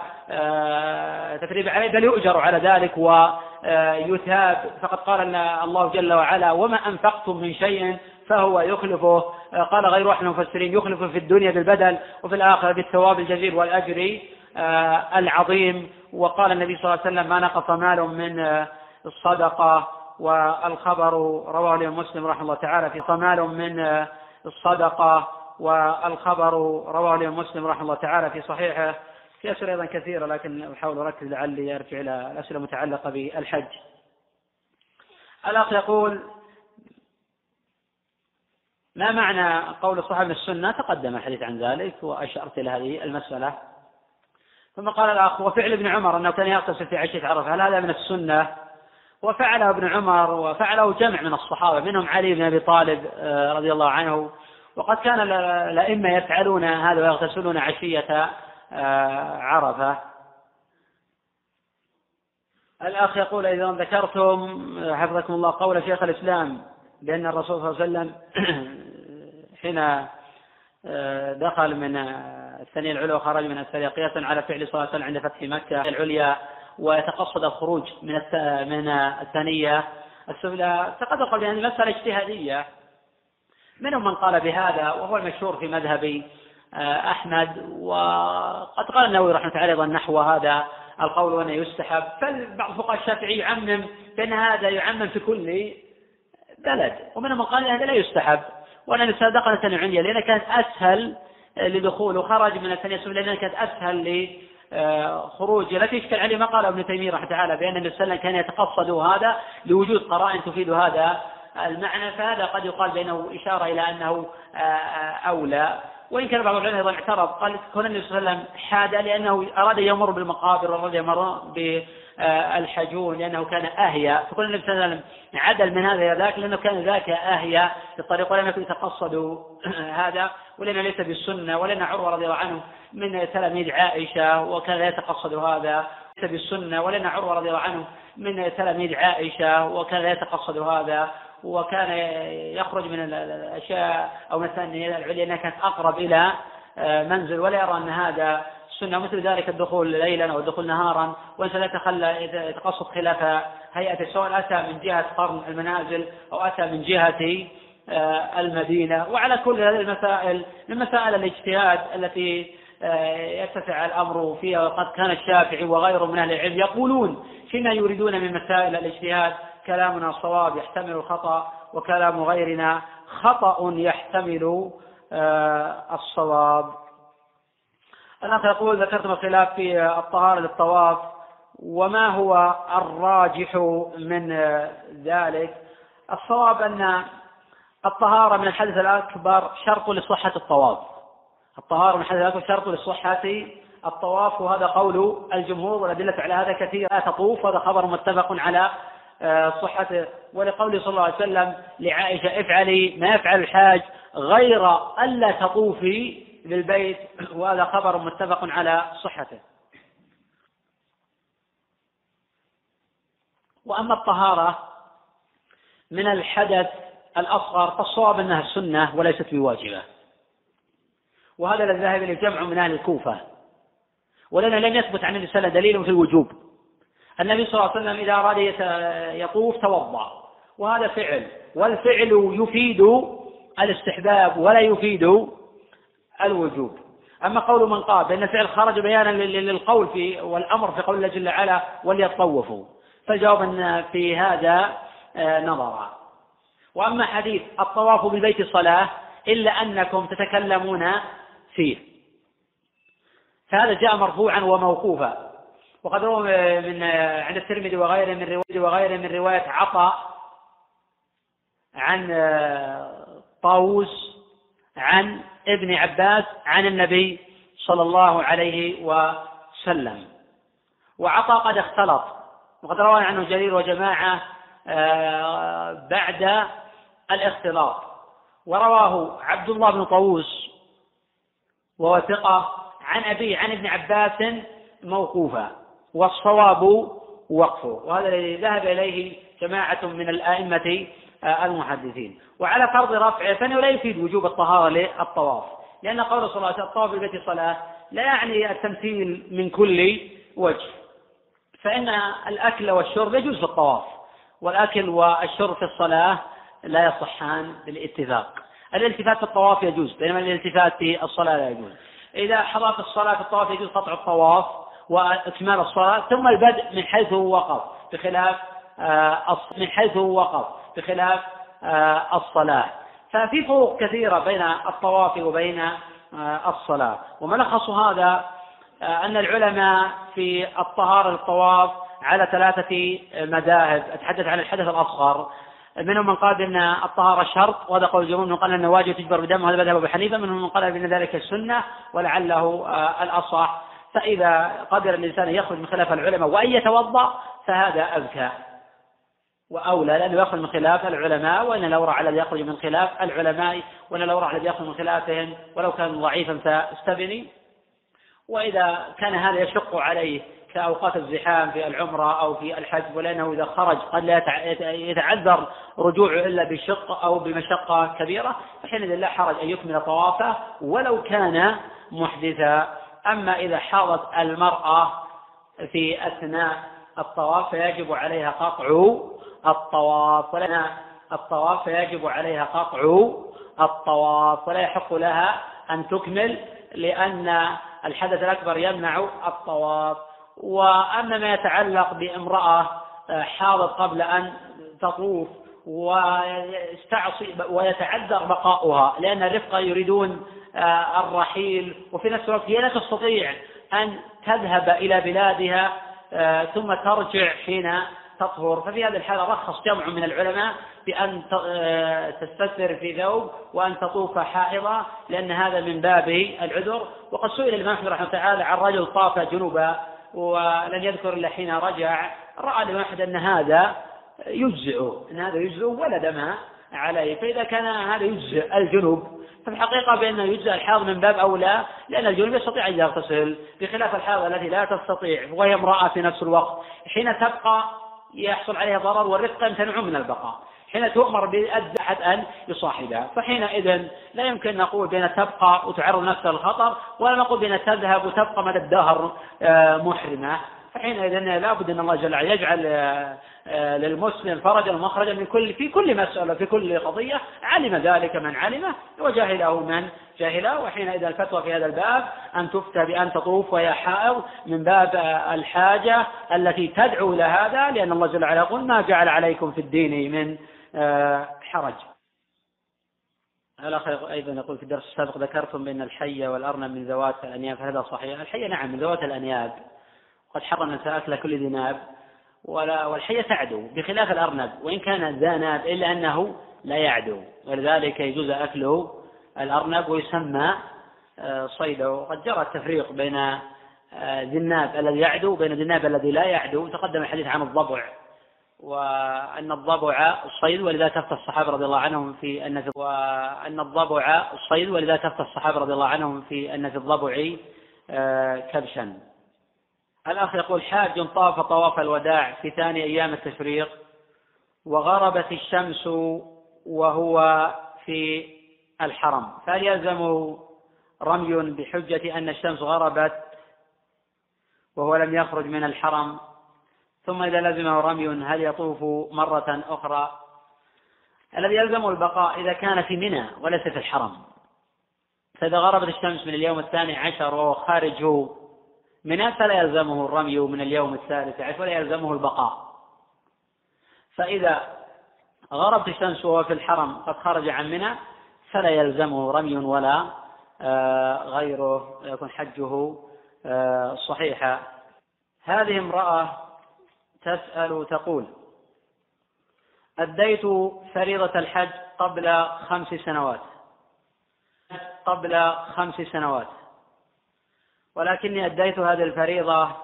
تثريب عليه بل يؤجر على ذلك ويثاب فقد قال الله جل وعلا وما أنفقتم من شيء فهو يخلفه. آه، قال غير من المفسرين يخلفه في الدنيا بالبدل وفي الآخرة بالثواب الجزيل والأجر آه، العظيم. وقال النبي صلى الله عليه وسلم ما نقص مال من الصدقة والخبر. رواه الإمام مسلم رحمه الله تعالى في صمال من الصدقة والخبر. رواه الإمام مسلم رحمه الله تعالى في صحيحه. في أسئلة أيضا كثيرة لكن أحاول أركز لعلي أرجع إلى الأسئلة المتعلقة بالحج. الأخ يقول ما معنى قول صاحب السنة تقدم الحديث عن ذلك وأشرت إلى هذه المسألة؟ ثم قال الأخ وفعل ابن عمر أنه كان يغتسل في عشية عرفة هل هذا من السنة؟ وفعله ابن عمر وفعله جمع من الصحابة منهم علي بن أبي طالب آه، رضي الله عنه وقد كان الأئمة يفعلون هذا ويغتسلون عشية عرفة. الأخ يقول إذا ذكرتم حفظكم الله قول شيخ الإسلام بأن الرسول صلى الله عليه وسلم حين آه، دخل من الثانية العليا وخرج من الثانية قياسا على فعل صلى الله عليه وسلم عند فتح مكة العليا ويتقصد الخروج من من الثانية السفلى تقدم قبل أن المسألة اجتهادية. منهم من قال بهذا وهو المشهور في مذهب آه، أحمد. وقد قال النووي رحمة الله أيضا نحو هذا القول وأنه يستحب. بل بعض فقهاء الشافعي يعمم بأن هذا يعمم في كل بلد ومنهم من قال هذا لا يستحب. وأن دخل الثانية عليا لأنها كانت أسهل لدخول وخرج من الثانية السفلى لأنها كانت أسهل لخروج. التي يشكل عليه ما قال ابن تيمية رحمة تعالى بأن النبي صلى الله عليه وسلم كان يتقصد هذا لوجود قرائن تفيد هذا المعنى. فهذا قد يقال بأنه إشارة إلى أنه أولى. وإن كان بعض العلماء أيضا اعترض قال كون النبي صلى الله عليه وسلم حاد لأنه أراد يمر بالمقابر وأراد يمر بالحجون لأنه كان أهيا. فكون النبي صلى الله عليه وسلم عدل من هذا إلى ذاك لأنه كان ذاك أهيا في الطريق ولم يكن يتقصد هذا ولأنه ليس بالسنة ولأن عروة رضي الله عنه من تلاميذ عائشة وكان لا يتقصد هذا. بالسنة ولأن عروة رضي الله عنه من تلاميذ عائشة وكان يتقصد هذا. وكان يخرج من الأشياء أو مثلا العليا أنها كانت أقرب إلى آه، منزل. ولا يرى أن هذا سنة مثل ذلك الدخول ليلا أو الدخول نهارا. وإنسان يتخلى يتقصد خلاف هيئة سواء أتى من جهة قرن المنازل أو أتى من جهة آه، المدينة. وعلى كل هذه المسائل من مسائل الاجتهاد التي آه، يتسع الأمر فيها وقد كان الشافعي وغيره من أهل العلم يقولون فيما يريدون من مسائل الاجتهاد؟ كلامنا صواب يحتمل الخطأ وكلام غيرنا خطأ يحتمل آه، الصواب. الأخ يقول ذكرتم الخلاف في الطهارة للطواف وما هو الراجح من ذلك؟ الصواب أن الطهارة من الحدث الأكبر شرط لصحة الطواف. الطهارة من الحدث الأكبر شرط لصحة الطواف وهذا قول الجمهور والأدلة على هذا كثيرة لا تطوف هذا خبر متفق على صحته ولقوله صلى الله عليه وسلم لعائشة افعلي ما يفعل الحاج غير ألا تطوفي بالبيت وهذا خبر متفق على صحته. وأما الطهارة من الحدث الأصغر فالصواب أنها سنة وليست بواجبة. وهذا الذي ذهب إليه جمع من أهل الكوفة. ولنا لم يثبت عن وسلم دليل في الوجوب. النبي صلى الله عليه وسلم إذا أراد يطوف توضأ. وهذا فعل. والفعل يفيد الاستحباب ولا يفيد الوجوب. أما قول من قال بأن الفعل خرج بيانا للقول في والأمر في قول الله جل وعلا وليطوفوا. فالجواب أن في هذا آه، نظرا. وأما حديث الطواف بالبيت صلاة إلا أنكم تتكلمون فيه. فهذا جاء مرفوعا وموقوفا. وقد روى من عند الترمذي وغيره من رواية وغيره من رواية عطاء عن طاووس عن ابن عباس عن النبي صلى الله عليه وسلم. وعطاء قد اختلط. وقد روى عنه جرير وجماعة آه، بعد الاختلاط. ورواه عبد الله بن طاووس وهو ثقة عن أبيه عن ابن عباس موقوفا. والصواب وقفه. وهذا الذي ذهب إليه جماعة من الآئمة آه، المحدثين. وعلى فرض رفعه فإنه لا يفيد وجوب الطهارة للطواف. لأن قول صلى الله عليه وسلم الطواف بالبيت صلاة لا يعني التمثيل من كل وجه. فإن الأكل والشرب يجوز في الطواف والأكل والشرب في الصلاة لا يصحان بالاتفاق. الالتفات في الطواف يجوز بينما الالتفات في الصلاة لا يجوز. إذا حضرت الصلاة في الطواف يجوز قطع الطواف وإكمال الصلاة ثم البدء من حيث هو وقف بخلاف آه، من حيث هو وقف بخلاف آه، الصلاة. ففي فروق كثيرة بين الطواف وبين آه، الصلاة. وملخص هذا أن العلماء في الطهارة للطواف على ثلاثة مذاهب. أتحدث عن الحدث الأصغر. منهم من قال بأن الطهارة شرط وهذا قول الجمهور من قال أن واجب تجبر بدم وهذا مذهب أبو حنيفة. منهم من قال بأن ذلك السنة ولعله الأصح. فإذا قدر الإنسان يخرج من خلاف العلماء وأن يتوضأ فهذا أذكى وأولى لأنه يخرج من خلاف العلماء وإن الأورع الذي يخرج من خلاف العلماء وإن الأورع الذي يخرج من خلافهم ولو كان ضعيفا فاستبني. وإذا كان هذا يشق عليه كأوقات الزحام في العمرة أو في الحج ولأنه إذا خرج قد لا يتعذر رجوعه إلا بشق أو بمشقة كبيرة فحينئذ لا حرج أن يكمل طوافه ولو كان محدثا. أما إذا حاضت المرأة في أثناء الطواف فيجب عليها قطع الطواف ولنا الطواف فيجب عليها قطع الطواف ولا يحق لها أن تكمل لأن الحدث الأكبر يمنع الطواف. وأما ما يتعلق بامرأة حاضت قبل أن تطوف ويستعصي ويتعذر بقاؤها لأن الرفقة يريدون الرحيل وفي نفس الوقت هي لا تستطيع أن تذهب إلى بلادها آه، ثم ترجع حين تطهر. ففي هذه الحالة رخص جمع من العلماء بأن تستثر في ثوب وأن تطوف حائضة لأن هذا من باب العذر. وقد سئل الإمام أحمد رحمه تعالى عن رجل طاف جنوبا ولن يذكر إلا حين رجع رأى الإمام أحمد أن هذا يجزئه أن هذا يجزئه ولا دم عليه. فإذا كان هذا يجزئ الجنوب ففي الحقيقة بأنه يجزئ الحاض من باب أولى لأن الجنوب يستطيع أن يغتسل بخلاف الحاض التي لا تستطيع وهي امرأة في نفس الوقت. حين تبقى يحصل عليها ضرر والرفق يمتنعون من البقاء. حين تؤمر بأد أحد أن يصاحبها. فحينئذ لا يمكن نقول بأن تبقى وتعرض نفسها للخطر ولا نقول بأن تذهب وتبقى مدى الدهر آه، محرمة. فحينئذ لابد أن الله جل وعلا يجعل آه، للمسلم فرجا ومخرجا من كل في كل مسألة في كل قضية. علم ذلك من علمه وجهله من جهله. وحينئذ الفتوى في هذا الباب أن تفتى بأن تطوف وهي حائض من باب الحاجة التي تدعو إلى هذا لأن الله جل وعلا يقول ما جعل عليكم في الدين من آه، حرج. الأخ أيضا يقول في الدرس السابق ذكرتم بأن الحية والأرنب من ذوات الأنياب. فهذا صحيح. الحية نعم من ذوات الأنياب. قد حرم النساء أكل كل ذي ناب والحية تعدو بخلاف الأرنب وإن كان ذا ناب إلا أنه لا يعدو. ولذلك يجوز أكله الأرنب ويسمى آه، صيده. وقد جرى التفريق بين آه، ذي الناب الذي يعدو وبين ذي الناب الذي لا يعدو. تقدم الحديث عن الضبع وأن الضبع الصيد ولذا تفتى الصحابة رضي الله عنهم في أن في وأن الضبع الصيد ولذا تفتى الصحابة رضي الله عنهم في أن في الضبع آه، كبشا. الأخ يقول حاج طاف طواف الوداع في ثاني أيام التشريق وغربت الشمس وهو في الحرم فهل يلزم رمي بحجة أن الشمس غربت وهو لم يخرج من الحرم ثم إذا لزمه رمي هل يطوف مرة أخرى؟ الذي يلزمه البقاء إذا كان في منى وليس في الحرم فإذا غربت الشمس من اليوم الثاني عشر وهو خارج منى فلا يلزمه الرمي من اليوم الثالث؟ عشر ولا يلزمه البقاء. فإذا غربت الشمس وهو في الحرم قد خرج عن منى فلا يلزمه رمي ولا آه، غيره يكون حجه آه، صحيحا. هذه امرأة تسأل تقول أديت فريضة الحج قبل خمس سنوات؟ قبل خمس سنوات. ولكني أديت هذه الفريضة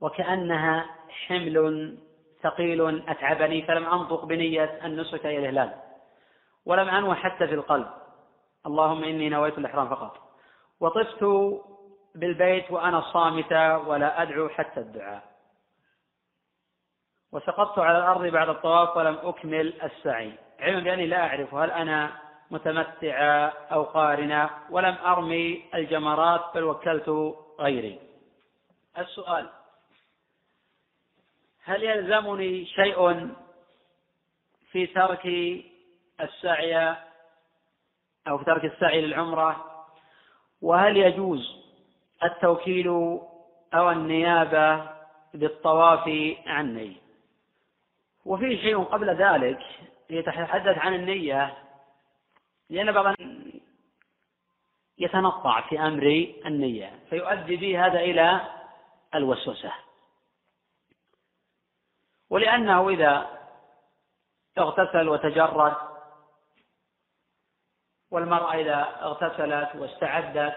وكأنها حمل ثقيل أتعبني فلم أنطق بنية النسك إلى الهلال ولم أنوى حتى في القلب. اللهم إني نويت الإحرام فقط. وطفت بالبيت وأنا صامتة ولا أدعو حتى الدعاء. وسقطت على الأرض بعد الطواف ولم أكمل السعي. علما بأني لا أعرف هل أنا متمتعة أو قارنة ولم أرمي الجمرات بل وكلت غيري. السؤال هل يلزمني شيء في ترك السعي أو في ترك السعي للعمرة؟ وهل يجوز التوكيل أو النيابة بالطواف عني؟ وفي شيء قبل ذلك يتحدث عن النية لأن بعض يتنطع في أمر النية فيؤدي به هذا إلى الوسوسة. ولأنه إذا اغتسل وتجرد والمرأة إذا اغتسلت واستعدت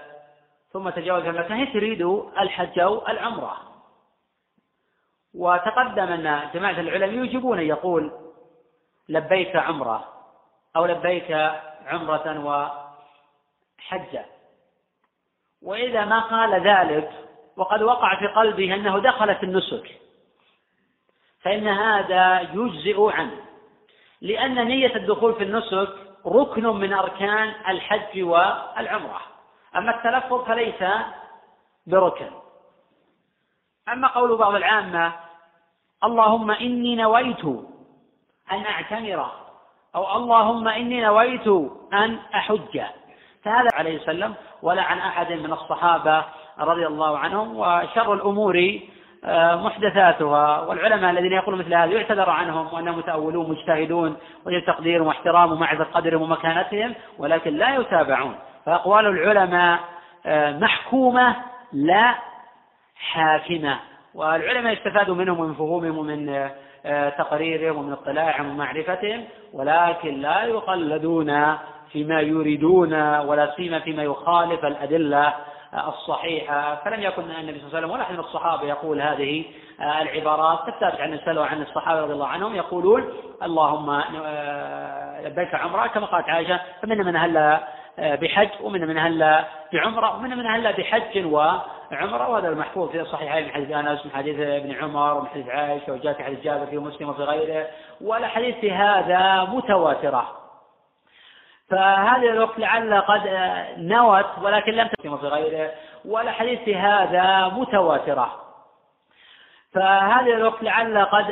ثم تجاوز المكان هي تريد الحج أو العمرة. وتقدم أن جماعة العلماء يجيبون يقول لبيك عمرة أو لبيك عمرة وحجة. وإذا ما قال ذلك وقد وقع في قلبه أنه دخل في النسك فإن هذا يجزئ عنه لأن نية الدخول في النسك ركن من أركان الحج والعمرة. أما التلفظ فليس بركن. أما قول بعض العامة اللهم إني نويت أن أعتمر. أو اللهم إني نويت أن أحج. فهذا عليه وسلم ولا عن أحد من الصحابة رضي الله عنهم وشر الأمور آه، محدثاتها. والعلماء الذين يقولون مثل هذا يعتذر عنهم وأنهم متأولون مجتهدون ويجب تقديرهم واحترام ومعرفة قدرهم ومكانتهم ولكن لا يتابعون. فأقوال العلماء آه، محكومة لا حاكمة. والعلماء يستفادوا منهم ومن فهومهم ومن آه، تقريرهم ومن اطلاعهم ومعرفتهم ولكن لا يقلدون فيما يريدون ولا سيما فيما يخالف الأدلة الصحيحة. فلم يكن النبي صلى الله عليه وسلم ولا أحد من الصحابة يقول هذه آه، العبارات. الثابت عن السلف وعن الصحابة رضي الله عنهم يقولون اللهم لبيك عمرة كما قالت عائشة فمن من هل بحج ومن من هل بعمرة ومن من هل بحج وعمرة وهذا المحفوظ في الصحيحين من حديث أنس من حديث ابن عمر ومن حديث عائشة وجاء في حديث جابر في مسلم وفي غيره والأحاديث في هذا متواترة. فهذه الوقت لعل قد نوت ولكن لم تتم في غيره والأحاديث في هذا متواترة. فهذه الوقت لعل قد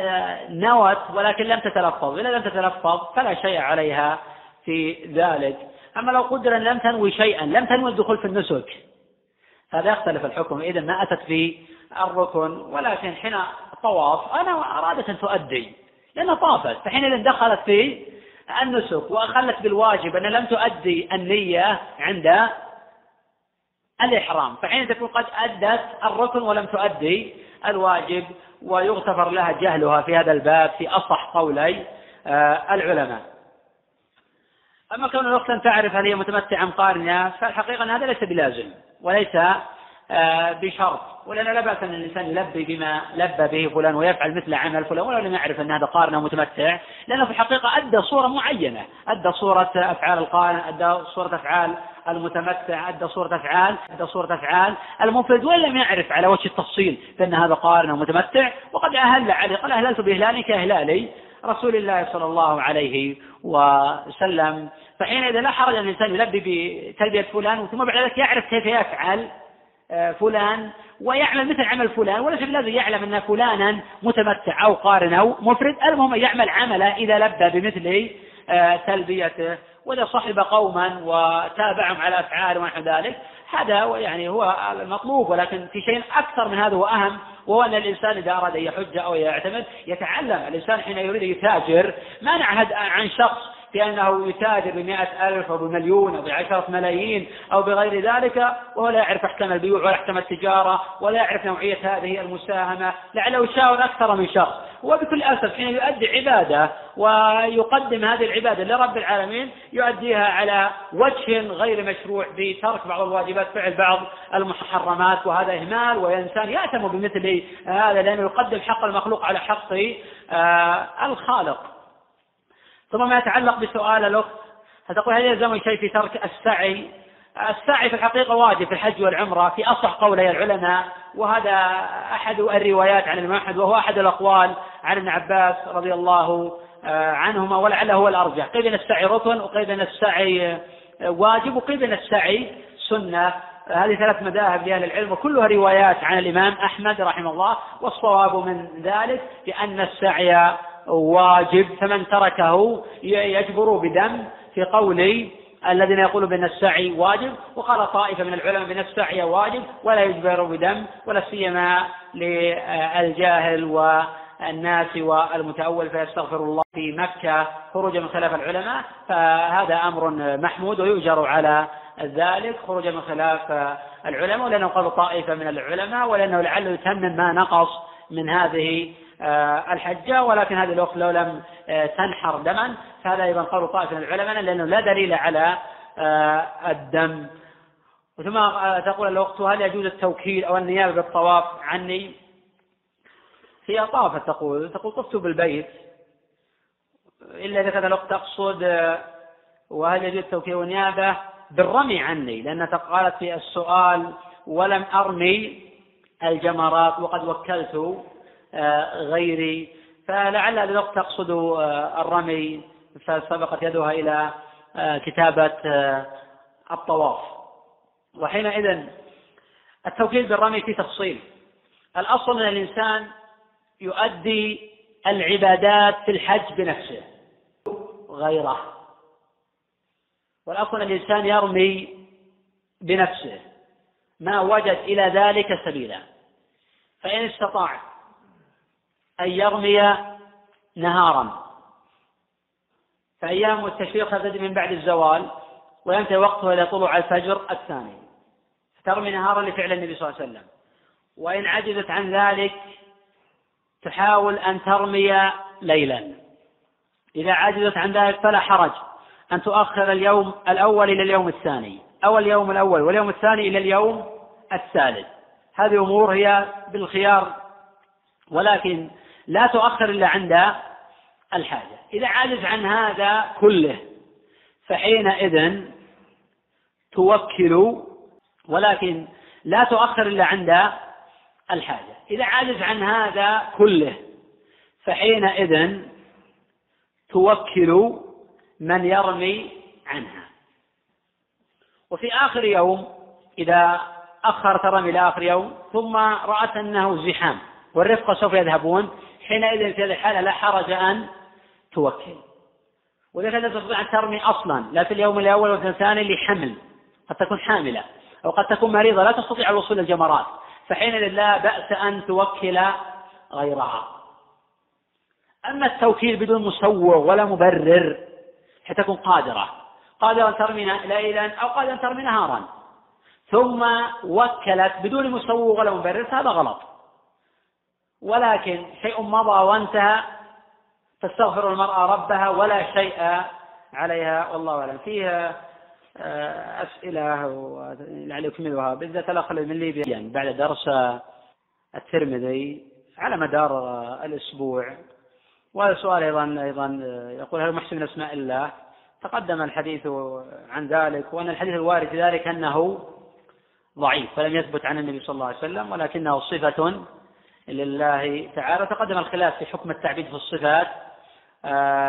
نوت ولكن لم تتلفظ. إذا لم تتلفظ فلا شيء عليها في ذلك. أما لو قدر لم تنوي شيئا لم تنوي الدخول في النسك. هذا يختلف الحكم. إذا ما أتت في الركن ولكن حين طواف أنا أرادت أن تؤدي لأنها طافت. فحينئذ دخلت في النسك وأخلت بالواجب أن لم تؤدي النية عند الإحرام فحين تكون قد أدت الركن ولم تؤدي الواجب ويغتفر لها جهلها في هذا الباب في أصح قولي آه، العلماء. أما كون الأخت أن تعرف هل هي متمتعة أم قارنة فالحقيقة أن هذا ليس بلازم. وليس آه، بشرط. ولأن لا بأس أن الإنسان يلبي بما لبى به فلان ويفعل مثل عمل فلان ولو لم يعرف أن هذا قارن أو متمتع لأنه في الحقيقة أدى صورة معينة. أدى صورة أفعال القارن أدى صورة أفعال المتمتع أدى صورة أفعال أدى صورة أفعال المفرد وإن لم يعرف على وجه التفصيل بأن هذا قارن أو متمتع وقد أهل عليه قال أهللت بإهلالي كإهلالي. رسول الله صلى الله عليه وسلم. فحينئذ لا حرج أن الإنسان يلبي بتلبية فلان ثم بعد ذلك يعرف كيف يفعل آه، فلان ويعمل مثل عمل فلان وليس بلازم يعلم أن فلانا متمتع أو قارن أو مفرد. المهم يعمل عمله إذا لبى بمثل آه، تلبيته وإذا صحب قوما وتابعهم على أفعال ونحو ذلك. هذا يعني هو المطلوب ولكن في شيء أكثر من هذا وأهم وهو أن الإنسان إذا أراد أن يحج أو يعتمد يتعلم. الإنسان حين يريد يتاجر ما نعهد عن شخص بأنه يتاجر بمئة ألف أو بمليون أو بعشرة ملايين أو بغير ذلك وهو لا يعرف أحكام البيوع ولا أحكام التجارة ولا يعرف نوعية هذه المساهمة لعله يشاور أكثر من شخص. وبكل أسف حين يؤدي عبادة ويقدم هذه العبادة لرب العالمين يؤديها على وجه غير مشروع بترك بعض الواجبات فعل بعض المحرمات وهذا إهمال وإنسان يأتم بمثل هذا لأنه يقدم حق المخلوق على حق آه، الخالق. ثم ما يتعلق بسؤال الأخت فتقول هل يلزم شيء في ترك السعي؟ السعي في الحقيقة واجب في الحج والعمرة في أصح قولي العلماء وهذا أحد الروايات عن الإمام أحمد وهو أحد الأقوال عن ابن عباس رضي الله آه، عنهما ولعله هو الأرجح. قيل أن السعي ركن وقيل أن السعي واجب وقيل أن السعي سنة. هذه ثلاث مذاهب لأهل العلم وكلها روايات عن الإمام أحمد رحمه الله والصواب من ذلك بأن السعي واجب فمن تركه يجبر بدم في قول الذين يقولون بأن السعي واجب وقال طائفة من العلماء بأن السعي واجب ولا يجبر بدم ولا سيما للجاهل والناس والمتأول فيستغفر الله في مكة خروجا من خلاف العلماء فهذا أمر محمود ويؤجر على ذلك خروجا من خلاف العلماء ولأنه قال طائفة من العلماء ولأنه لعله يتمم ما نقص من هذه الحجة ولكن هذه الأخت لو لم آه، تنحر دما فهذا أيضا قول طائفة من العلماء لأنه لا دليل على آه، الدم. ثم تقول الأخت هل يجوز التوكيل أو النيابة بالطواف؟ عني. هي طافت تقول. تقول طفت بالبيت. إلا إذا كان الأخت تقصد وهل يجوز التوكيل والنيابة بالرمي عني لأنها قالت في السؤال ولم أرمي الجمرات وقد وكلت آه، غيري. فلعل الأخت تقصد آه، الرمي فسبقت يدها إلى آه، كتابة الطواف. وحينئذ التوكيل بالرمي في تفصيل. الأصل أن الإنسان يؤدي العبادات في الحج بنفسه غيره. والأصل أن الإنسان يرمي بنفسه ما وجد إلى ذلك سبيلا. فإن استطاع أن يرمي نهارا. فأيام التشريق تبتدئ من بعد الزوال وينتهي وقته إلى طلوع الفجر الثاني. ترمي نهارا لفعل النبي صلى الله عليه وسلم. وإن عجزت عن ذلك تحاول أن ترمي ليلا. إذا عجزت عن ذلك فلا حرج أن تؤخر اليوم الأول إلى اليوم الثاني. أو اليوم الأول واليوم الثاني إلى اليوم الثالث. هذه أمور هي بالخيار ولكن لا تؤخر إلا عند الحاجة. إذا عجز عن هذا كله فحينئذ توكل ولكن لا تؤخر إلا عند الحاجة. إذا عجز عن هذا كله فحينئذ توكل من يرمي عنها. وفي آخر يوم إذا أخرت الرمي إلى آخر يوم ثم رأت أنه زحام والرفقة سوف يذهبون. حينئذ في هذه الحالة لا حرج أن توكل. ولذلك لا تستطيع أن ترمي أصلا لا في اليوم الأول ولا الثاني لحمل قد تكون حاملة أو قد تكون مريضة لا تستطيع الوصول للجمرات. فحينئذ لا بأس أن توكل غيرها. أما التوكيل بدون مسوغ ولا مبرر حتى تكون قادرة. قادرة أن ترمي ليلا أو قادرة أن ترمي نهارا. ثم وكلت بدون مسوغ ولا مبرر فهذا غلط. ولكن شيء مضى وانتهى تستغفر المرأة ربها ولا شيء عليها والله أعلم. فيها آه، أسئلة لعلي أكملها بالذات الأخ من ليبيا. يعني بعد درس الترمذي على مدار الأسبوع وهذا سؤال أيضا أيضا يقول هل محسن من أسماء الله؟ تقدم الحديث عن ذلك وأن الحديث الوارد في ذلك أنه ضعيف فلم يثبت عن النبي صلى الله عليه وسلم ولكنه صفة لله تعالى. تقدم الخلاف في حكم التعبيد في الصفات. آه،